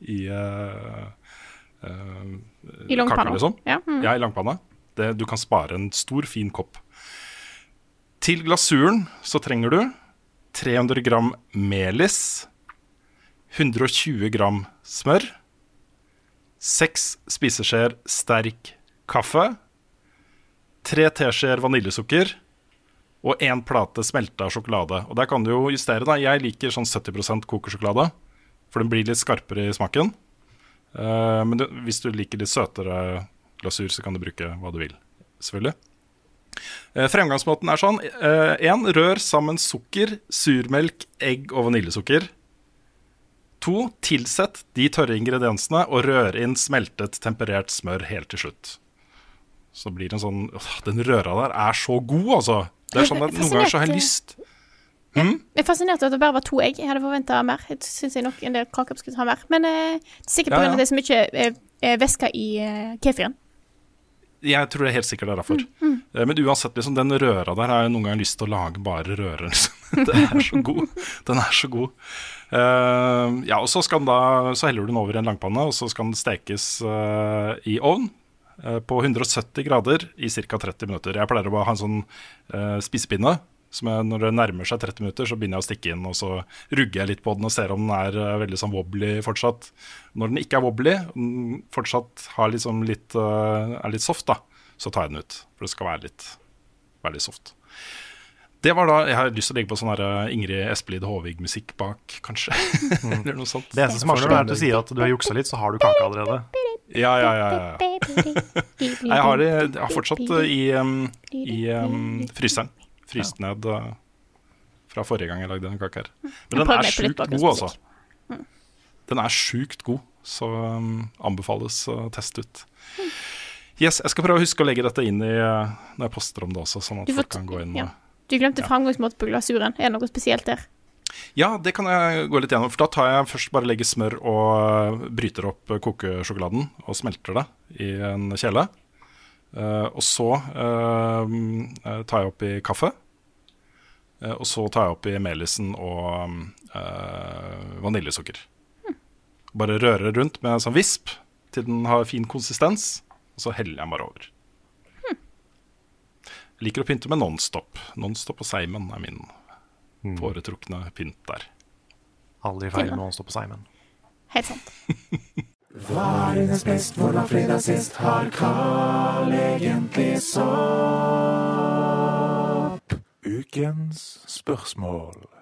i I langpanna. liksom. Ja, mm. ja, i langpanna. Det, du kan spare en stor, fin kopp. Til glasuren så trenger du 300 gram melis, 120 gram smør, 6 spiseskjeer sterk kaffe, 3 teskjeer vaniljesukker og én plate smelta sjokolade. Og der kan du jo justere, da. Jeg liker sånn 70% kokosjokolade, for den blir litt skarpere i smaken. Uh, men hvis du liker litt søtere glasur, så kan du bruke hva du vil, selvfølgelig. Uh, fremgangsmåten er sånn. Én, uh, rør sammen sukker, surmelk, egg og vaniljesukker. To, tilsett de tørre ingrediensene og rør inn smeltet, temperert smør helt til slutt. Så blir det en sånn åh, Den røra der er så god, altså. Det er sånn at Noen ganger så har jeg lyst Hmm? Jeg er fascinert over at det bare var to egg. Jeg hadde forventa mer. Jeg synes jeg nok en del har mer. Men eh, er sikkert pga. Ja, ja. det er så mye eh, væske i eh, kefiren. Jeg tror det er helt sikkert det er derfor. Mm, mm. Men uansett, liksom, den røra der har jeg noen ganger lyst til å lage bare rører. Liksom. Den er så god. Den er så god. Uh, ja, og så, da, så, heller du den over i en langpanne, og så skal den stekes uh, i ovn uh, på 170 grader i ca. 30 minutter. Jeg pleier å ha en sånn spisepinne som jeg, når det nærmer seg 30 minutter, så begynner jeg å stikke inn og så rugger jeg litt på den og ser om den er uh, veldig sånn wobbly fortsatt. Når den ikke er wobbly, den fortsatt liksom litt, uh, er litt soft, da, så tar jeg den ut. For det skal være litt, være litt soft. Det var da, Jeg har lyst til å legge på sånn uh, Ingrid Espelid Håvig-musikk bak, kanskje. Mm. Eller noe sånt. Det eneste som mangler, er til du sier at du har juksa litt, så har du kake allerede. Ja, ja, ja. ja. jeg har det jeg har fortsatt i, um, i um, fryseren fryst ned uh, fra forrige gang jeg lagde denne kaka her. Men den er sjukt god, altså. Mm. Den er sjukt god, så um, anbefales å teste ut. Yes, Jeg skal prøve å huske å legge dette inn i uh, når jeg poster om det også, sånn at folk kan gå inn ja. Du glemte ja. framgangsmåte på glasuren. Er det noe spesielt der? Ja, det kan jeg gå litt gjennom. For da tar jeg først bare legger smør og uh, bryter opp kokesjokoladen og smelter det i en kjele. Uh, og så uh, tar jeg oppi kaffe. Uh, og så tar jeg oppi melisen og vaniljesukker. Mm. Bare rører rundt med en sånn visp til den har fin konsistens, og så heller jeg bare over. Mm. Jeg liker å pynte med Nonstop. Nonstop og Seimen er min mm. foretrukne pynt der. Aldri feil Nonstop og Seimen. Helt sant. Hva er hennes best, hvor var fredag sist, har Carl egentlig sopp? Ukens spørsmål.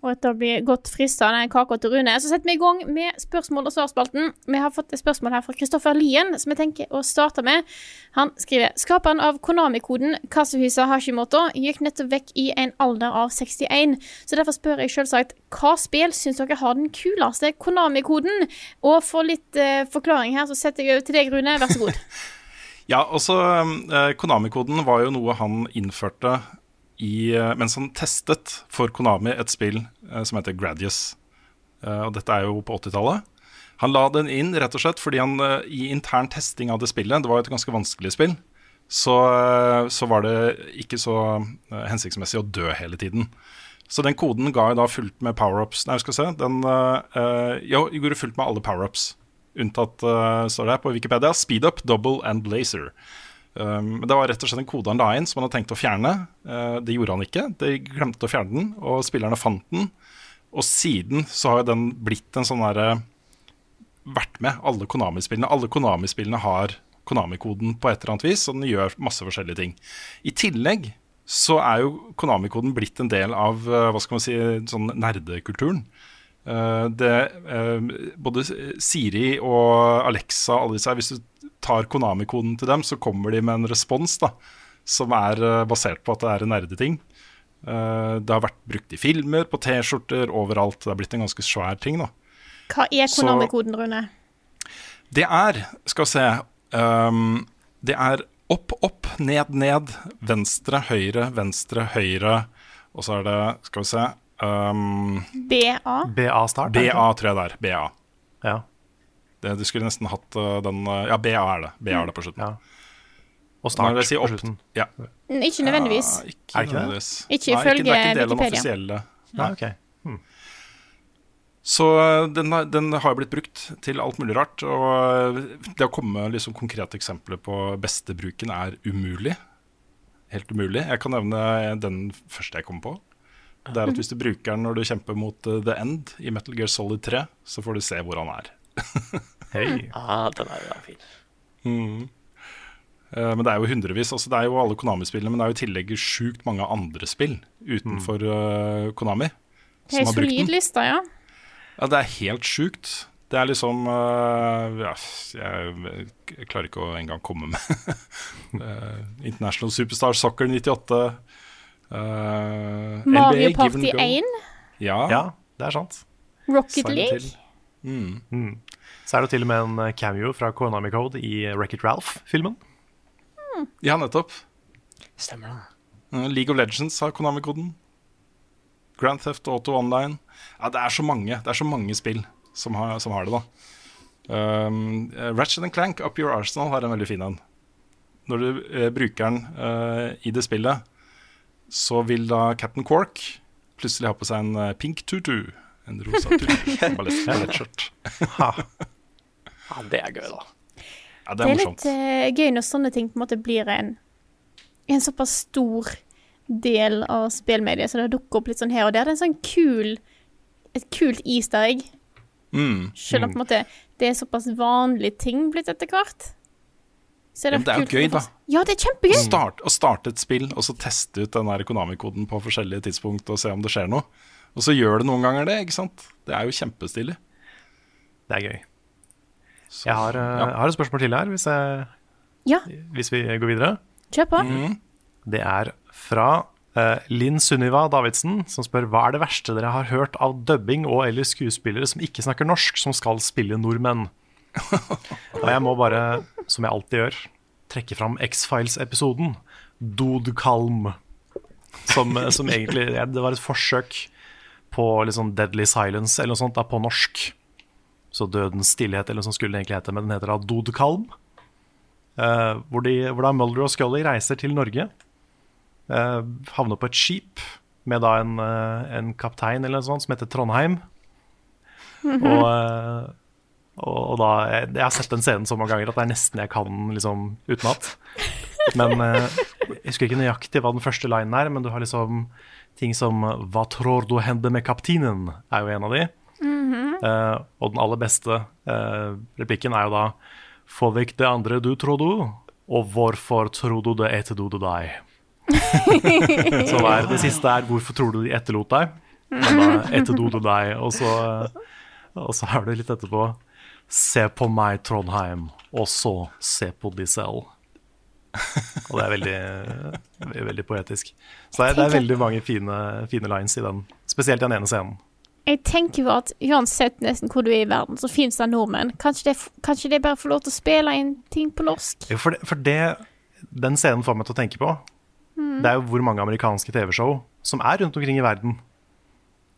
Og etter å bli godt frista av den kaka til Rune, så setter vi i gang med spørsmål- og svarspalten. Vi har fått et spørsmål her fra Kristoffer Lien, som jeg tenker å starte med. Han skriver Skaperen av Konami-koden Kasuhisa Hashimoto gikk nettopp vekk i en alder av 61. Så derfor spør jeg selvsagt hva spill syns dere har den kuleste Konami-koden? Og for litt uh, forklaring her, så setter jeg over til deg, Rune. Vær så god. ja, altså uh, Konami-koden var jo noe han innførte i, eh, mens han testet for Konami et spill uh, som heter Gradius. Uh, og dette er jo på 80-tallet. Han la den inn rett og slett fordi han i intern testing av det spillet, det var jo et ganske vanskelig spill, så, så var det ikke så hensiktsmessig å dø hele tiden. Så den koden ga jeg da fullt med power-ups Nei, skal vi se. Den ja, gjorde fullt med alle power-ups. Unntatt, står det her på Wikipedia, speed up, double and blazer. Um, det var rett og slett en kode han la inn som han hadde tenkt å fjerne. Uh, det gjorde han ikke. De glemte å fjerne den, og spillerne fant den. Og siden så har den blitt en sånn derre Vært med alle Konami-spillene. Alle Konami-spillene har Konami-koden på et eller annet vis, og den gjør masse forskjellige ting. I tillegg så er jo Konami-koden blitt en del av uh, hva skal man si, sånn nerdekulturen. Uh, det, både Siri og Alexa alle disse, her, Hvis du tar Konami-koden til dem, så kommer de med en respons da, som er uh, basert på at det er en nerdeting. Eh, det har vært brukt i filmer, på T-skjorter, overalt. Det har blitt en ganske svær ting, da. Hva er Konami-koden, Rune? Det er, skal vi se um, Det er opp, opp, ned, ned, venstre, høyre, venstre, høyre. Og så er det, skal vi se um, BA? BA-start? er BA, tror jeg det er. BA. Ja. Det, du skulle nesten hatt uh, den uh, Ja, BA er det. BA er det på slutten. Ja. Og start si på slutten. Ja. Ikke nødvendigvis. Ja, ikke Er det ikke det? nødvendigvis. Ikke ifølge Wikipedia. det er ikke del av den offisielle. Nei, ok. Så uh, den, har- den har blitt brukt til alt mulig rart. Og det å komme med liksom konkrete eksempler på beste bruken er umulig. Helt umulig. Jeg kan nevne den første jeg kom på. Det er at Hvis du bruker den når du kjemper mot The End i Metal Gear Solid 3, så får du se hvor han er. Hei. Ah, den er jo fin. Mm. Uh, Men det er jo hundrevis. Altså det er jo alle Konami-spillene, men det er jo i tillegg sjukt mange andre spill utenfor uh, Konami Det er som har brukt solid den. liste, ja. Ja, det er helt sjukt. Det er liksom uh, ja, jeg, jeg klarer ikke å engang komme med uh, International Superstar Soccer 98. Uh, Mario NBA, Party Give and Go. 1. Ja, Ja, det er sant. Rocket Silent League. Hill. Mm. Mm. Så er det til og med en eh, cameo fra Konami Code i Wreck-It Ralph-filmen. ja, nettopp. Stemmer det. Uh, League of Legends har Konami-koden. Grand Theft Auto Online. Ja, det er så mange, det er så mange spill som har, som har det, da. Um, uh, Ratchet and Clank, Up Your Arsenal, har en veldig fin en. Når du uh, bruker den uh, i det spillet, så vil da Captain Quark plutselig ha på seg en uh, pink tutu. En rosa Ballettskjørt. Ha. Ja, det er gøy, da. Ja, det Det er er morsomt. litt uh, gøy når sånne ting på en måte blir en, en såpass stor del av spillmediet, så det dukker opp litt sånn her og der. Det er en sånn kul et kult easter egg. Mm. Selv om på en måte det er såpass vanlige ting blitt etter hvert. Så Ja, det er jo gøy, da. Ja, det er kjempegøy. Start, å starte et spill og så teste ut den Konami-koden på forskjellige tidspunkt og se om det skjer noe. Og så gjør det noen ganger det, ikke sant? Det er jo kjempestilig. Det er gøy. Så, Jeg har, eh, ja. jeg har et spørsmål til her, hvis, jeg, Ja, hvis vi går videre. kjør på. Mm. Det er fra uh, Linn Sunniva Davidsen, som spør hva er det verste dere har hørt av dubbing og eller skuespillere som ikke snakker norsk, som skal spille nordmenn? og jeg må bare, som jeg alltid gjør, trekke fram X-Files-episoden Dodkalm. Som, som egentlig ja, Det var et forsøk på sånn Deadly Silence eller noe sånt da, på norsk. Så Dødens stillhet eller noe sånt skulle det egentlig hete, men den heter da Dodkalm. Uh, hvor, de, hvor da Mulder og Scully reiser til Norge. Uh, havner på et skip med da en, uh, en kaptein eller noe sånt som heter Trondheim. Og, eh, og, og da jeg, jeg har sett den scenen så mange ganger at det er nesten jeg kan den liksom utenat. Men jeg husker ikke nøyaktig hva den første linen er, men du har liksom ting som Hva tror du hender med kapteinen? er jo en av de. Eh, og den aller beste uh, replikken er jo da Få vekk det andre du tror du, og hvorfor tror du det etter du deg? så det, er, det siste er hvorfor tror du de etterlot deg? Men da det deg, og så, og så er det litt etterpå Se på meg, Trondheim, og så se på de selv. Og det er veldig, veldig, veldig poetisk. Så det er, det er veldig mange fine, fine lines i den, spesielt i den ene scenen. Jeg tenker jo at uansett nesten hvor du er i verden, så fins det nordmenn. Kanskje det, kanskje det bare får lov til å spille inn ting på norsk? For, det, for det den scenen får meg til å tenke på, det er jo hvor mange amerikanske TV-show som er rundt omkring i verden.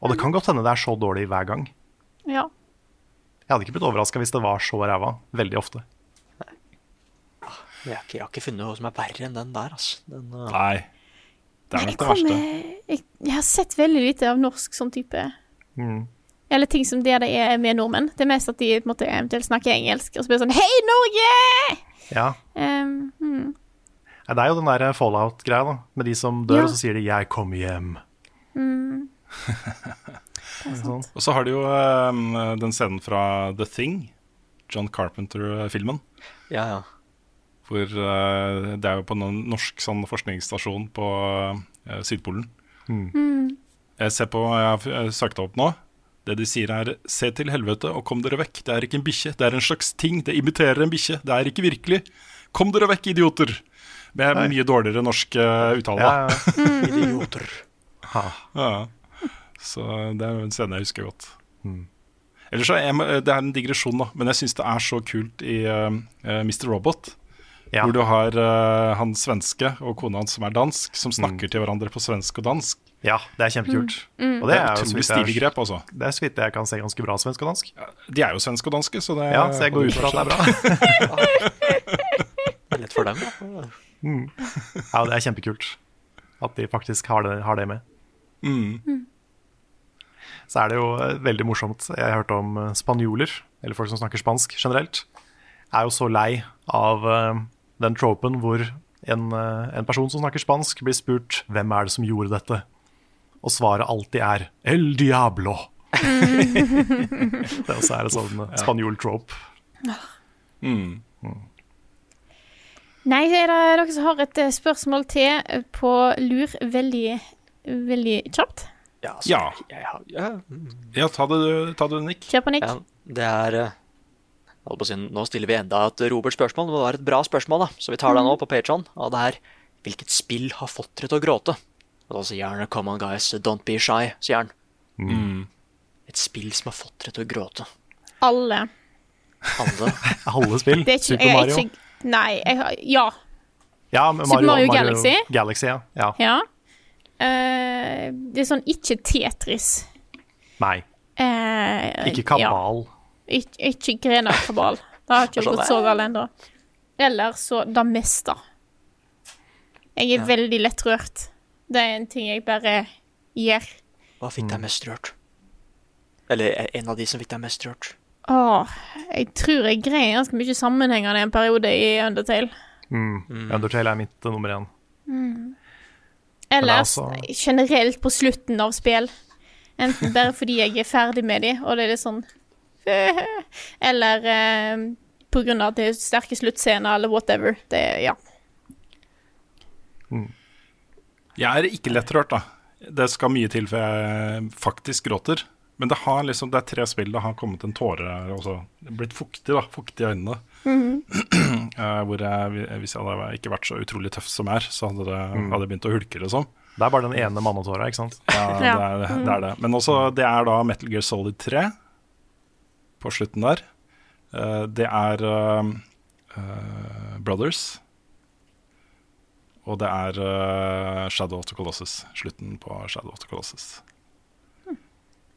Og det kan godt hende det er så dårlig hver gang. Ja. Jeg hadde ikke blitt overraska hvis det var så ræva veldig ofte. Jeg har, ikke, jeg har ikke funnet noe som er verre enn den der, altså. Den, uh, Nei. Det er nok det verste. jeg, jeg har sett veldig lite av norsk sånn type Mm. Eller ting som det det er med nordmenn. Det er mest at de på en måte, eventuelt snakker engelsk, og så blir det sånn Hei, Norge! Ja. Um, mm. Det er jo den der fallout-greia, da. Med de som dør, Ja. og så sier de 'jeg kom hjem'. Mm. Sånn. Og så har du jo um, den scenen fra The Thing, John Carpenter-filmen. ja, ja. Hvor eh, det er jo på en norsk sånn forskningsstasjon på eh, Sydpolen. Mm. Jeg ser på, jeg har søkt det opp nå. Det de sier er 'se til helvete og kom dere vekk'. Det er ikke en bikkje, det er en slags ting. Det imiterer en bikkje. Det er ikke virkelig. Kom dere vekk, idioter! Med Nei. mye dårligere norsk eh, uttale. Ja, ja. Idioter. Ja. Så det er en scene jeg husker godt. Ellers så er jeg, Det er en digresjon, da, men jeg syns det er så kult i uh, Mr. Robot. Ja. Hvor du har uh, han svenske og kona hans som er dansk, som snakker til hverandre på svensk og dansk. Ja, det er kjempekult. Mm. Og Det er så utrolig stilig grep, altså. Det er så vidt jeg kan se ganske bra svensk og dansk. De er jo svenske og danske, så det Ja, så jeg går ut fra at det er bra. Det er lett for dem, da. Mm. Ja, det er kjempekult at de faktisk har det, har det med. Mm. Så er det jo eh, veldig morsomt. Jeg har hørt om eh, spanjoler, eller folk som snakker spansk generelt, er jo så lei av den tropen hvor en, eh, en person som snakker spansk, blir spurt hvem er det som gjorde dette, og svaret alltid er El diablo. det også er en sånn eh, spanjol trope. Mm. Nei, er det dere som har et eh, spørsmål til på lur veldig, veldig kjapt? Ja. Ja. Jeg har, ja. mm. Ja, ta det, ta det Nick. Kjør på, Nick. Ja, det er Nå stiller vi enda et Robert-spørsmål. Det må være et bra spørsmål, da. Så vi tar det nå på Patreon. Og det er Hvilket spill har fått dere til å gråte? Og da sier han Come on, guys, don't be shy, sier han. Mm. Et spill som har fått dere til å gråte. Alle. Alle. Alle spill. Det er ikke, Super jeg er Mario. ikke Nei, jeg Ja. Ja, men Super Mario Galaxy. Galaxy ja. ja. ja. Uh, det er sånn ikke Tetris. Nei, Uh, ikke Kabal. Ja. Ik ikke Grena-kabal. Det har ikke Sånn, gått så galt ennå. Eller så det meste. Jeg er veldig lettrørt. Det er en ting jeg bare gjør. Hva fikk deg mest rørt? Eller en av de som fikk deg mest rørt? Åh, jeg tror jeg greier ganske mye sammenhengende en periode i Undertale. Mm. Undertale er mitt nummer én. Ellers Men altså- generelt på slutten av spill. Enten bare fordi jeg er ferdig med de, og det er litt sånn Eller eh, på grunn av at det er sterke sluttscener, eller whatever. Det, ja. Jeg er ikke lettrørt, da. Det skal mye til før jeg faktisk gråter. Men det, har liksom, det er tre spill det har kommet en tåre også. Det er Blitt fuktig da, fuktig i øynene. Eh, hvor jeg, hvis jeg hadde ikke vært så utrolig tøff som jeg er, så hadde det hadde jeg begynt å hulke, liksom. Det er bare den ene mannetåra, ikke sant? Ja, det er, det er det. Men også, det er da Metal Gear Solid 3 på slutten der. Eh, det er eh, eh, Brothers. Og det er Shadow of the Colossus. Slutten på Shadow of the Colossus.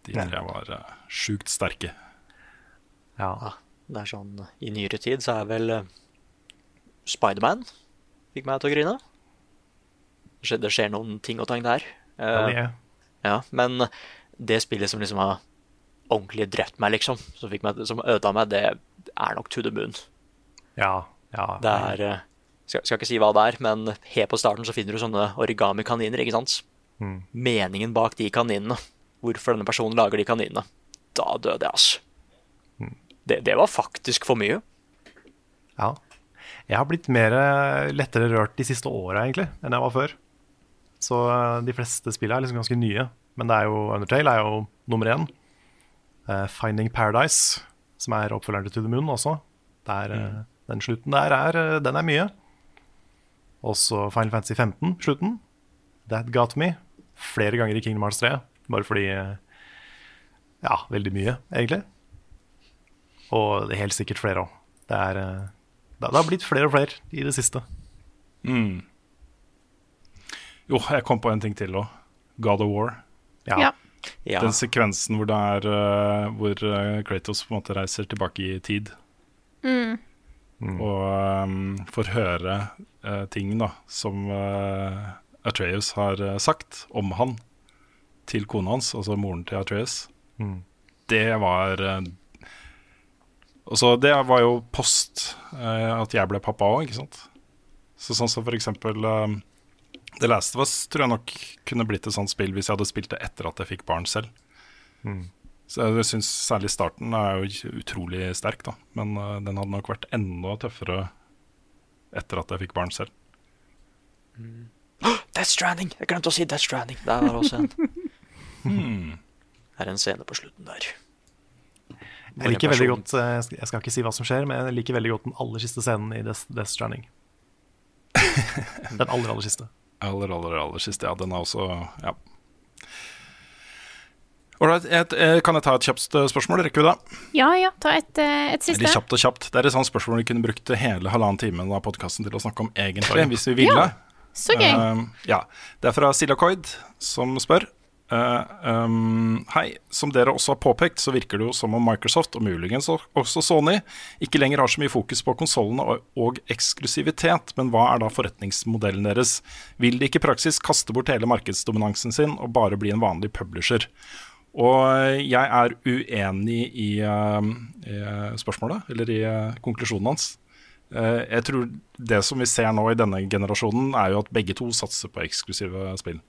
De tre var uh, sjukt sterke. Ja. Ja, det er sånn I nyere tid så er vel uh, Spiderman fikk meg til å grine. Det skjer, det skjer noen ting og tang der. Ja, Eh, det er- ja, men det spillet som liksom har ordentlig drept meg, liksom, som, meg, som ødela meg, det er nok To the Moon. ja, ja. Det er eh, skal, skal ikke si hva det er, men helt på starten så finner du sånne origami-kaniner, ikke sant? Mm. Meningen bak de kaninene. Hvorfor denne personen lager de kaninene. Da døde jeg, altså. Mm. Det, det var faktisk for mye. Ja. Jeg har blitt mer lettere rørt de siste åra, egentlig, enn jeg var før. Så eh, de fleste spillene er liksom ganske nye. Men det er jo Undertale er jo nummer én. Eh, Finding Paradise, som er oppfølgeren til To the Moon også. Der, eh, Den slutten der er, eh, den er mye. Også Final Fantasy 15, slutten. That Got Me. Flere ganger i Kingdom Hearts 3. Bare fordi Ja, veldig mye, egentlig. Og det er helt sikkert flere òg. Det, det det har blitt flere og flere i det siste. Mm. Jo, jeg kom på en ting til òg. God of War. Ja. Ja. Ja, Den sekvensen hvor, det er, eh, hvor eh, Kratos på en måte reiser tilbake i tid. Mm. Og um, får høre uh, ting da som uh, Atreus har sagt om han til kona hans, altså moren til Atreus. Mm. Det var uh, Altså, det var jo post at jeg ble pappa òg, ikke sant. Så sånn som for eksempel The Last of Us tror jeg nok kunne blitt et sånt spill hvis jeg hadde spilt det etter at jeg fikk barn selv. Mm. Så jeg syns særlig starten er jo utrolig sterk, da. Men uh, den hadde nok vært enda tøffere etter at jeg fikk barn selv. Death Stranding! Jeg glemte å si Death Stranding. Der var også en Det er en scene på slutten der. Jeg liker veldig godt eh, Jeg skal- jeg skal ikke si hva som skjer, men jeg liker veldig godt den aller siste scenen i Death, Death Stranding. Den aller, aller siste aller, aller, aller siste. Ja, den er også Ja. Ålreit, kan jeg ta et kjapt eh, spørsmål? Rekker vi det? Ja, ja, ta et, eh, et siste. Eller kjapt og kjapt. Det er et sånt spørsmål vi kunne brukt hele halvannen time av podkasten til å snakke om, egentlig, hvis vi ville. Ja, så gøy. Uh, ja. Det er fra Silakoid som spør. Eh, um, hei. Som dere også har påpekt, så virker det jo som om Microsoft, og muligens også Sony, ikke lenger har så mye fokus på konsollene og, og eksklusivitet. Men hva er da forretningsmodellen deres? Vil de ikke i praksis kaste bort hele markedsdominansen sin og bare bli en vanlig publisher? Og jeg er uenig i, uh, i spørsmålet, eller i uh, konklusjonen hans. Jeg tror det som vi ser nå i denne generasjonen, er jo at begge to satser på eksklusive spill.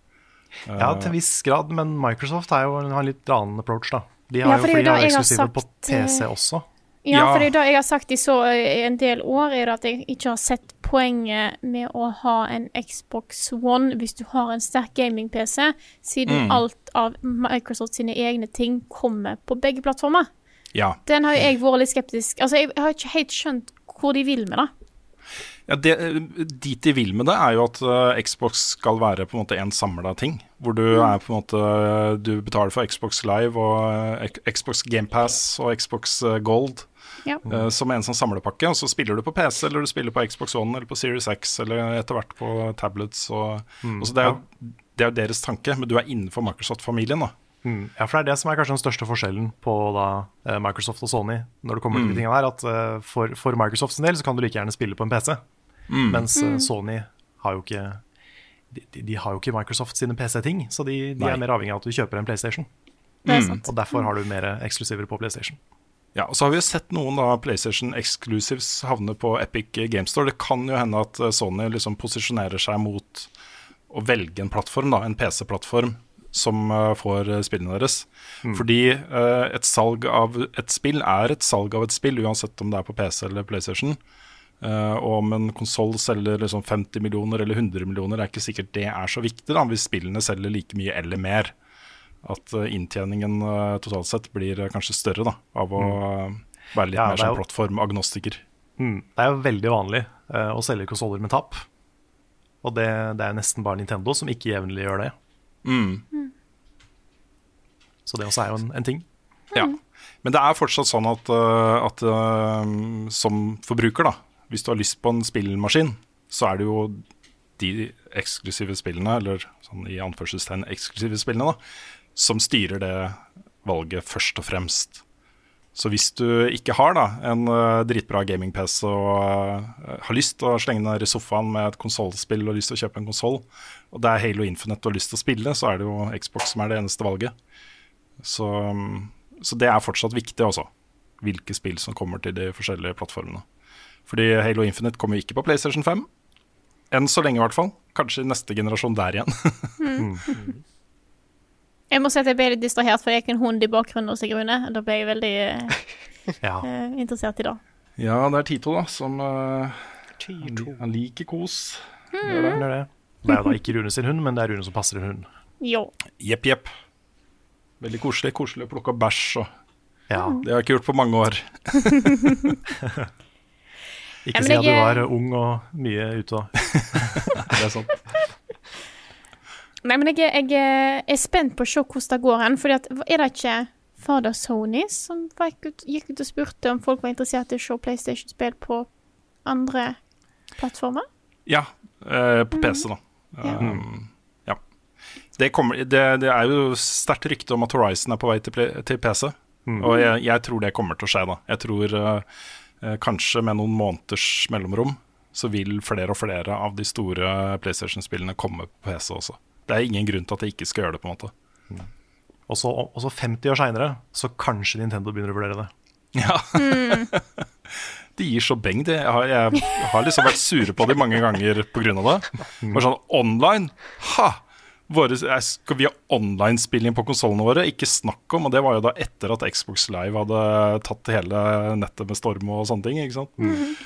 Ja, til en viss grad, men Microsoft er jo, har en litt annen approach, da. De Ja, har for jo er fordi de har eksklusiver på eh, PC også. Ja, Ja. for det er det jeg har sagt i så eh, en del år, er at jeg ikke har sett poenget med å ha en Xbox One hvis du har en sterk gaming-PC, siden Mm. alt av Microsoft sine egne ting kommer på begge plattformer. Ja. Den har jo jeg vært litt skeptisk Altså, jeg har ikke helt skjønt hvor de vil med det. Ja, det, dit de vil med det, er jo at uh, Xbox skal være på en måte en samla ting. Hvor du er på en måte Du betaler for Xbox Live og uh, Xbox GamePass og Xbox eh, Gold Ja. Uh, som en sånn samlepakke. Og så spiller du på PC, eller du spiller på Xbox One eller på Series X, eller etter hvert på tablets. Og, Mm, og så det, er jo, det er jo deres tanke, men du er innenfor Microsoft-familien, da. Mm. Ja, for det er det som er kanskje den største forskjellen på da, Microsoft og Sony når det kommer til Mm. de tingene her, at for, for Microsofts del så kan du like gjerne spille på en PC, Mm. mens eh, Mm. Sony har jo ikke de, de, har jo ikke Microsoft sine PC-ting, så de, de er mer avhengig av at du kjøper en PlayStation. Det er Mm. sant. Og derfor har du mer eksklusiver på PlayStation. Ja, og så har vi jo sett noen da PlayStation Exclusives havne på Epic Game Store. Det kan jo hende at eh, Sony liksom posisjonerer seg mot å velge en plattform, da, en PC-plattform, som eh, får spillene deres. Fordi eh, et salg av et spill er et salg av et spill, uansett om det er på PC eller PlayStation. Eh, og om en konsoll selger liksom 50 millioner eller 100 millioner, er ikke sikkert det er så viktig da, hvis spillene selger like mye eller mer. At uh, inntjeningen uh, totalt sett blir kanskje større da, av å eh, være litt Ja, mer er som plattformagnostiker. Mm. Det er jo veldig vanlig eh, å selge konsoller med tap. Og det, det er nesten bare Nintendo som ikke jevnlig gjør det. Mm. Så det også er jo en, en ting. Ja. Men det er fortsatt sånn at, at som forbruker, da, hvis du har lyst på en spillmaskin, så er det jo de eksklusive spillene, eller sånn i anførselstegn eksklusive spillene, da, som styrer det valget først og fremst. Så hvis du ikke har da, en øh, dritbra gaming-PC og uh, har lyst til å slenge ned i sofaen med et konsollspill og lyst til å kjøpe en konsoll, og det er Halo Infinite du har lyst til å spille, så er det jo Xbox som er det eneste valget. Så, så det er fortsatt viktig, altså. Hvilke spill som kommer til de forskjellige plattformene. Fordi Halo Infinite kommer jo ikke på PlayStation 5. Enn så lenge, i hvert fall. Kanskje i neste generasjon der igjen. Jeg må si at jeg ble litt distrahert, for det gikk en hund i bakgrunnen hos Rune. Da ble jeg veldig eh, Ja. uh, interessert i det. ja, det er Tito, da, som uh, Han liker kos. Er det. det er det. Det er da ikke Rune sin hund, men det er Rune som passer en hund. Jo. Jepp, jepp. Veldig koselig. Koselig å plukke opp bæsj. Og Ja. det har jeg ikke gjort på mange år. Ikke si at du var ung og mye ute og Det er sant. Nei, men jeg, er- jeg er- spent på å se hvordan det går hen. Fordi at, er det ikke fader Sony som gikk ut, gikk ut og spurte om folk var interessert i å se PlayStation-spill på andre plattformer? Ja, eh, på PC, da. Ja. Um, ja. Det, kommer, det, det er jo sterkt rykte om at Horizon er på vei til, til PC. Og jeg, jeg tror det kommer til å skje, da. Jeg tror eh, kanskje med noen måneders mellomrom så vil flere og flere av de store PlayStation-spillene komme på PC også. Det er ingen grunn til at de ikke skal gjøre det, på en måte. Så, og så 50 år seinere, så kanskje Nintendo begynner å vurdere det. Ja. de gir så beng, de. Jeg har, jeg har liksom vært sure på dem mange ganger pga. det. Bare sånn online, ha! Våre, eh, skal vi ha online-spilling på konsollene våre? Ikke snakk om. Og det var jo da etter at Xbox Live hadde tatt hele nettet med storm og sånne ting. ikke sant?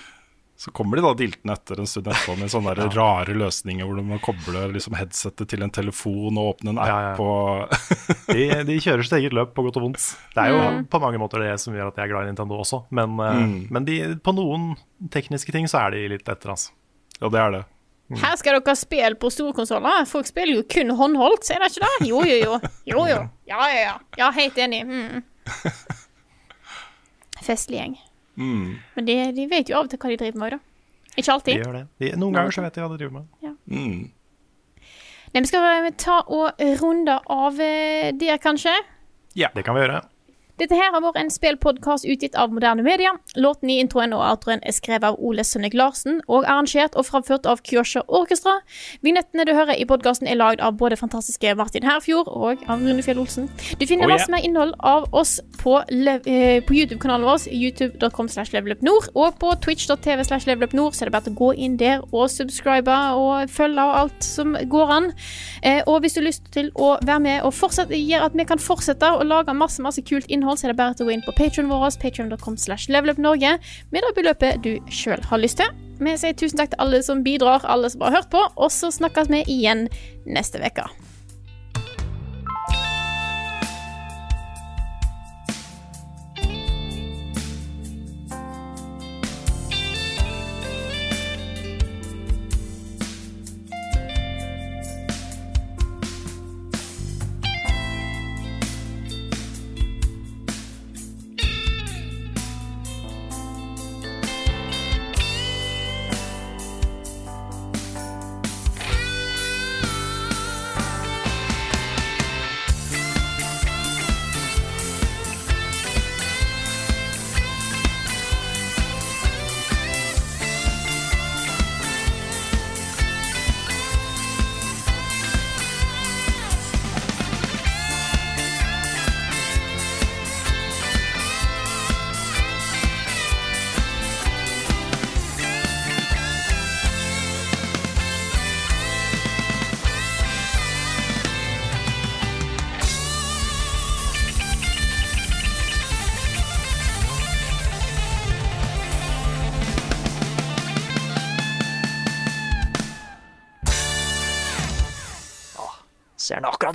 Så kommer de da diltende etter en stund etterpå med sånne der rare løsninger hvor du må koble liksom headsetet til en telefon og åpne en app Ja, ja. og De, de kjører sitt eget løp på godt og vondt. Det er jo Mm. på mange måter det som gjør at jeg er glad i Nintendo også, men, eh, Mm. men de, på noen tekniske ting så er de litt etter, altså. Ja, det er det. Her skal dere spille på storkonsoller. Folk spiller jo kun håndholdt, sier de ikke det? Jo, jo, jo. Jo, jo. Ja, ja, ja. Ja, helt enig. Mm. Festlig gjeng. Mm. Men de, de vet jo av og til hva de driver med, da. Ikke De alltid. gjør det. De, noen ganger så vet de hva de driver med. Ja. Mm. Nei, vi skal ta og runde av eh, der, kanskje. Ja, det kan vi gjøre. Dette her har vært en spillpodkast utgitt av moderne media. Låten i introen og outroen er skrevet av Ole Sønnek Larsen og arrangert og framført av Kyosha Orkestra. Vignettene du hører i podkasten er lagd av både fantastiske Martin Herfjord og av Rune Fjell Olsen. Du finner Oh, yeah. masse mer innhold av oss på, eh, på YouTube-kanalen vår, youtube.com slash levelupnord, og på twitch.tv slash levelupnord, så er det bare å gå inn der og subscribe og følge og alt som går an. Eh, og hvis du har lyst til å være med og fortsette, gjøre at vi kan fortsette å lage masse masse kult innhold, så er det bare til å gå inn på Patreon vår, patreon.com slash levelupnorge, med det beløpet du sjøl har lyst til. Vi sier tusen takk til alle som bidrar, alle som har hørt på, og så snakkes vi igjen neste uke.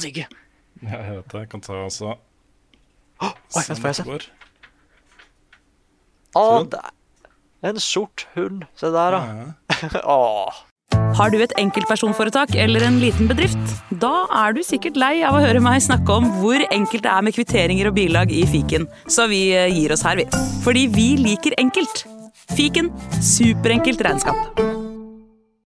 Ikke. Ja, jeg vet det. Jeg kan ta også Oi, vent, får jeg se? Å, det en sort hund. Se der, da. Åh. Har du et enkeltpersonforetak eller en liten bedrift? Da er du sikkert lei av å høre meg snakke om hvor enkelt det er med kvitteringer og bilag i fiken, så vi eh, gir oss her, vi. Fordi vi liker enkelt. Fiken superenkelt regnskap.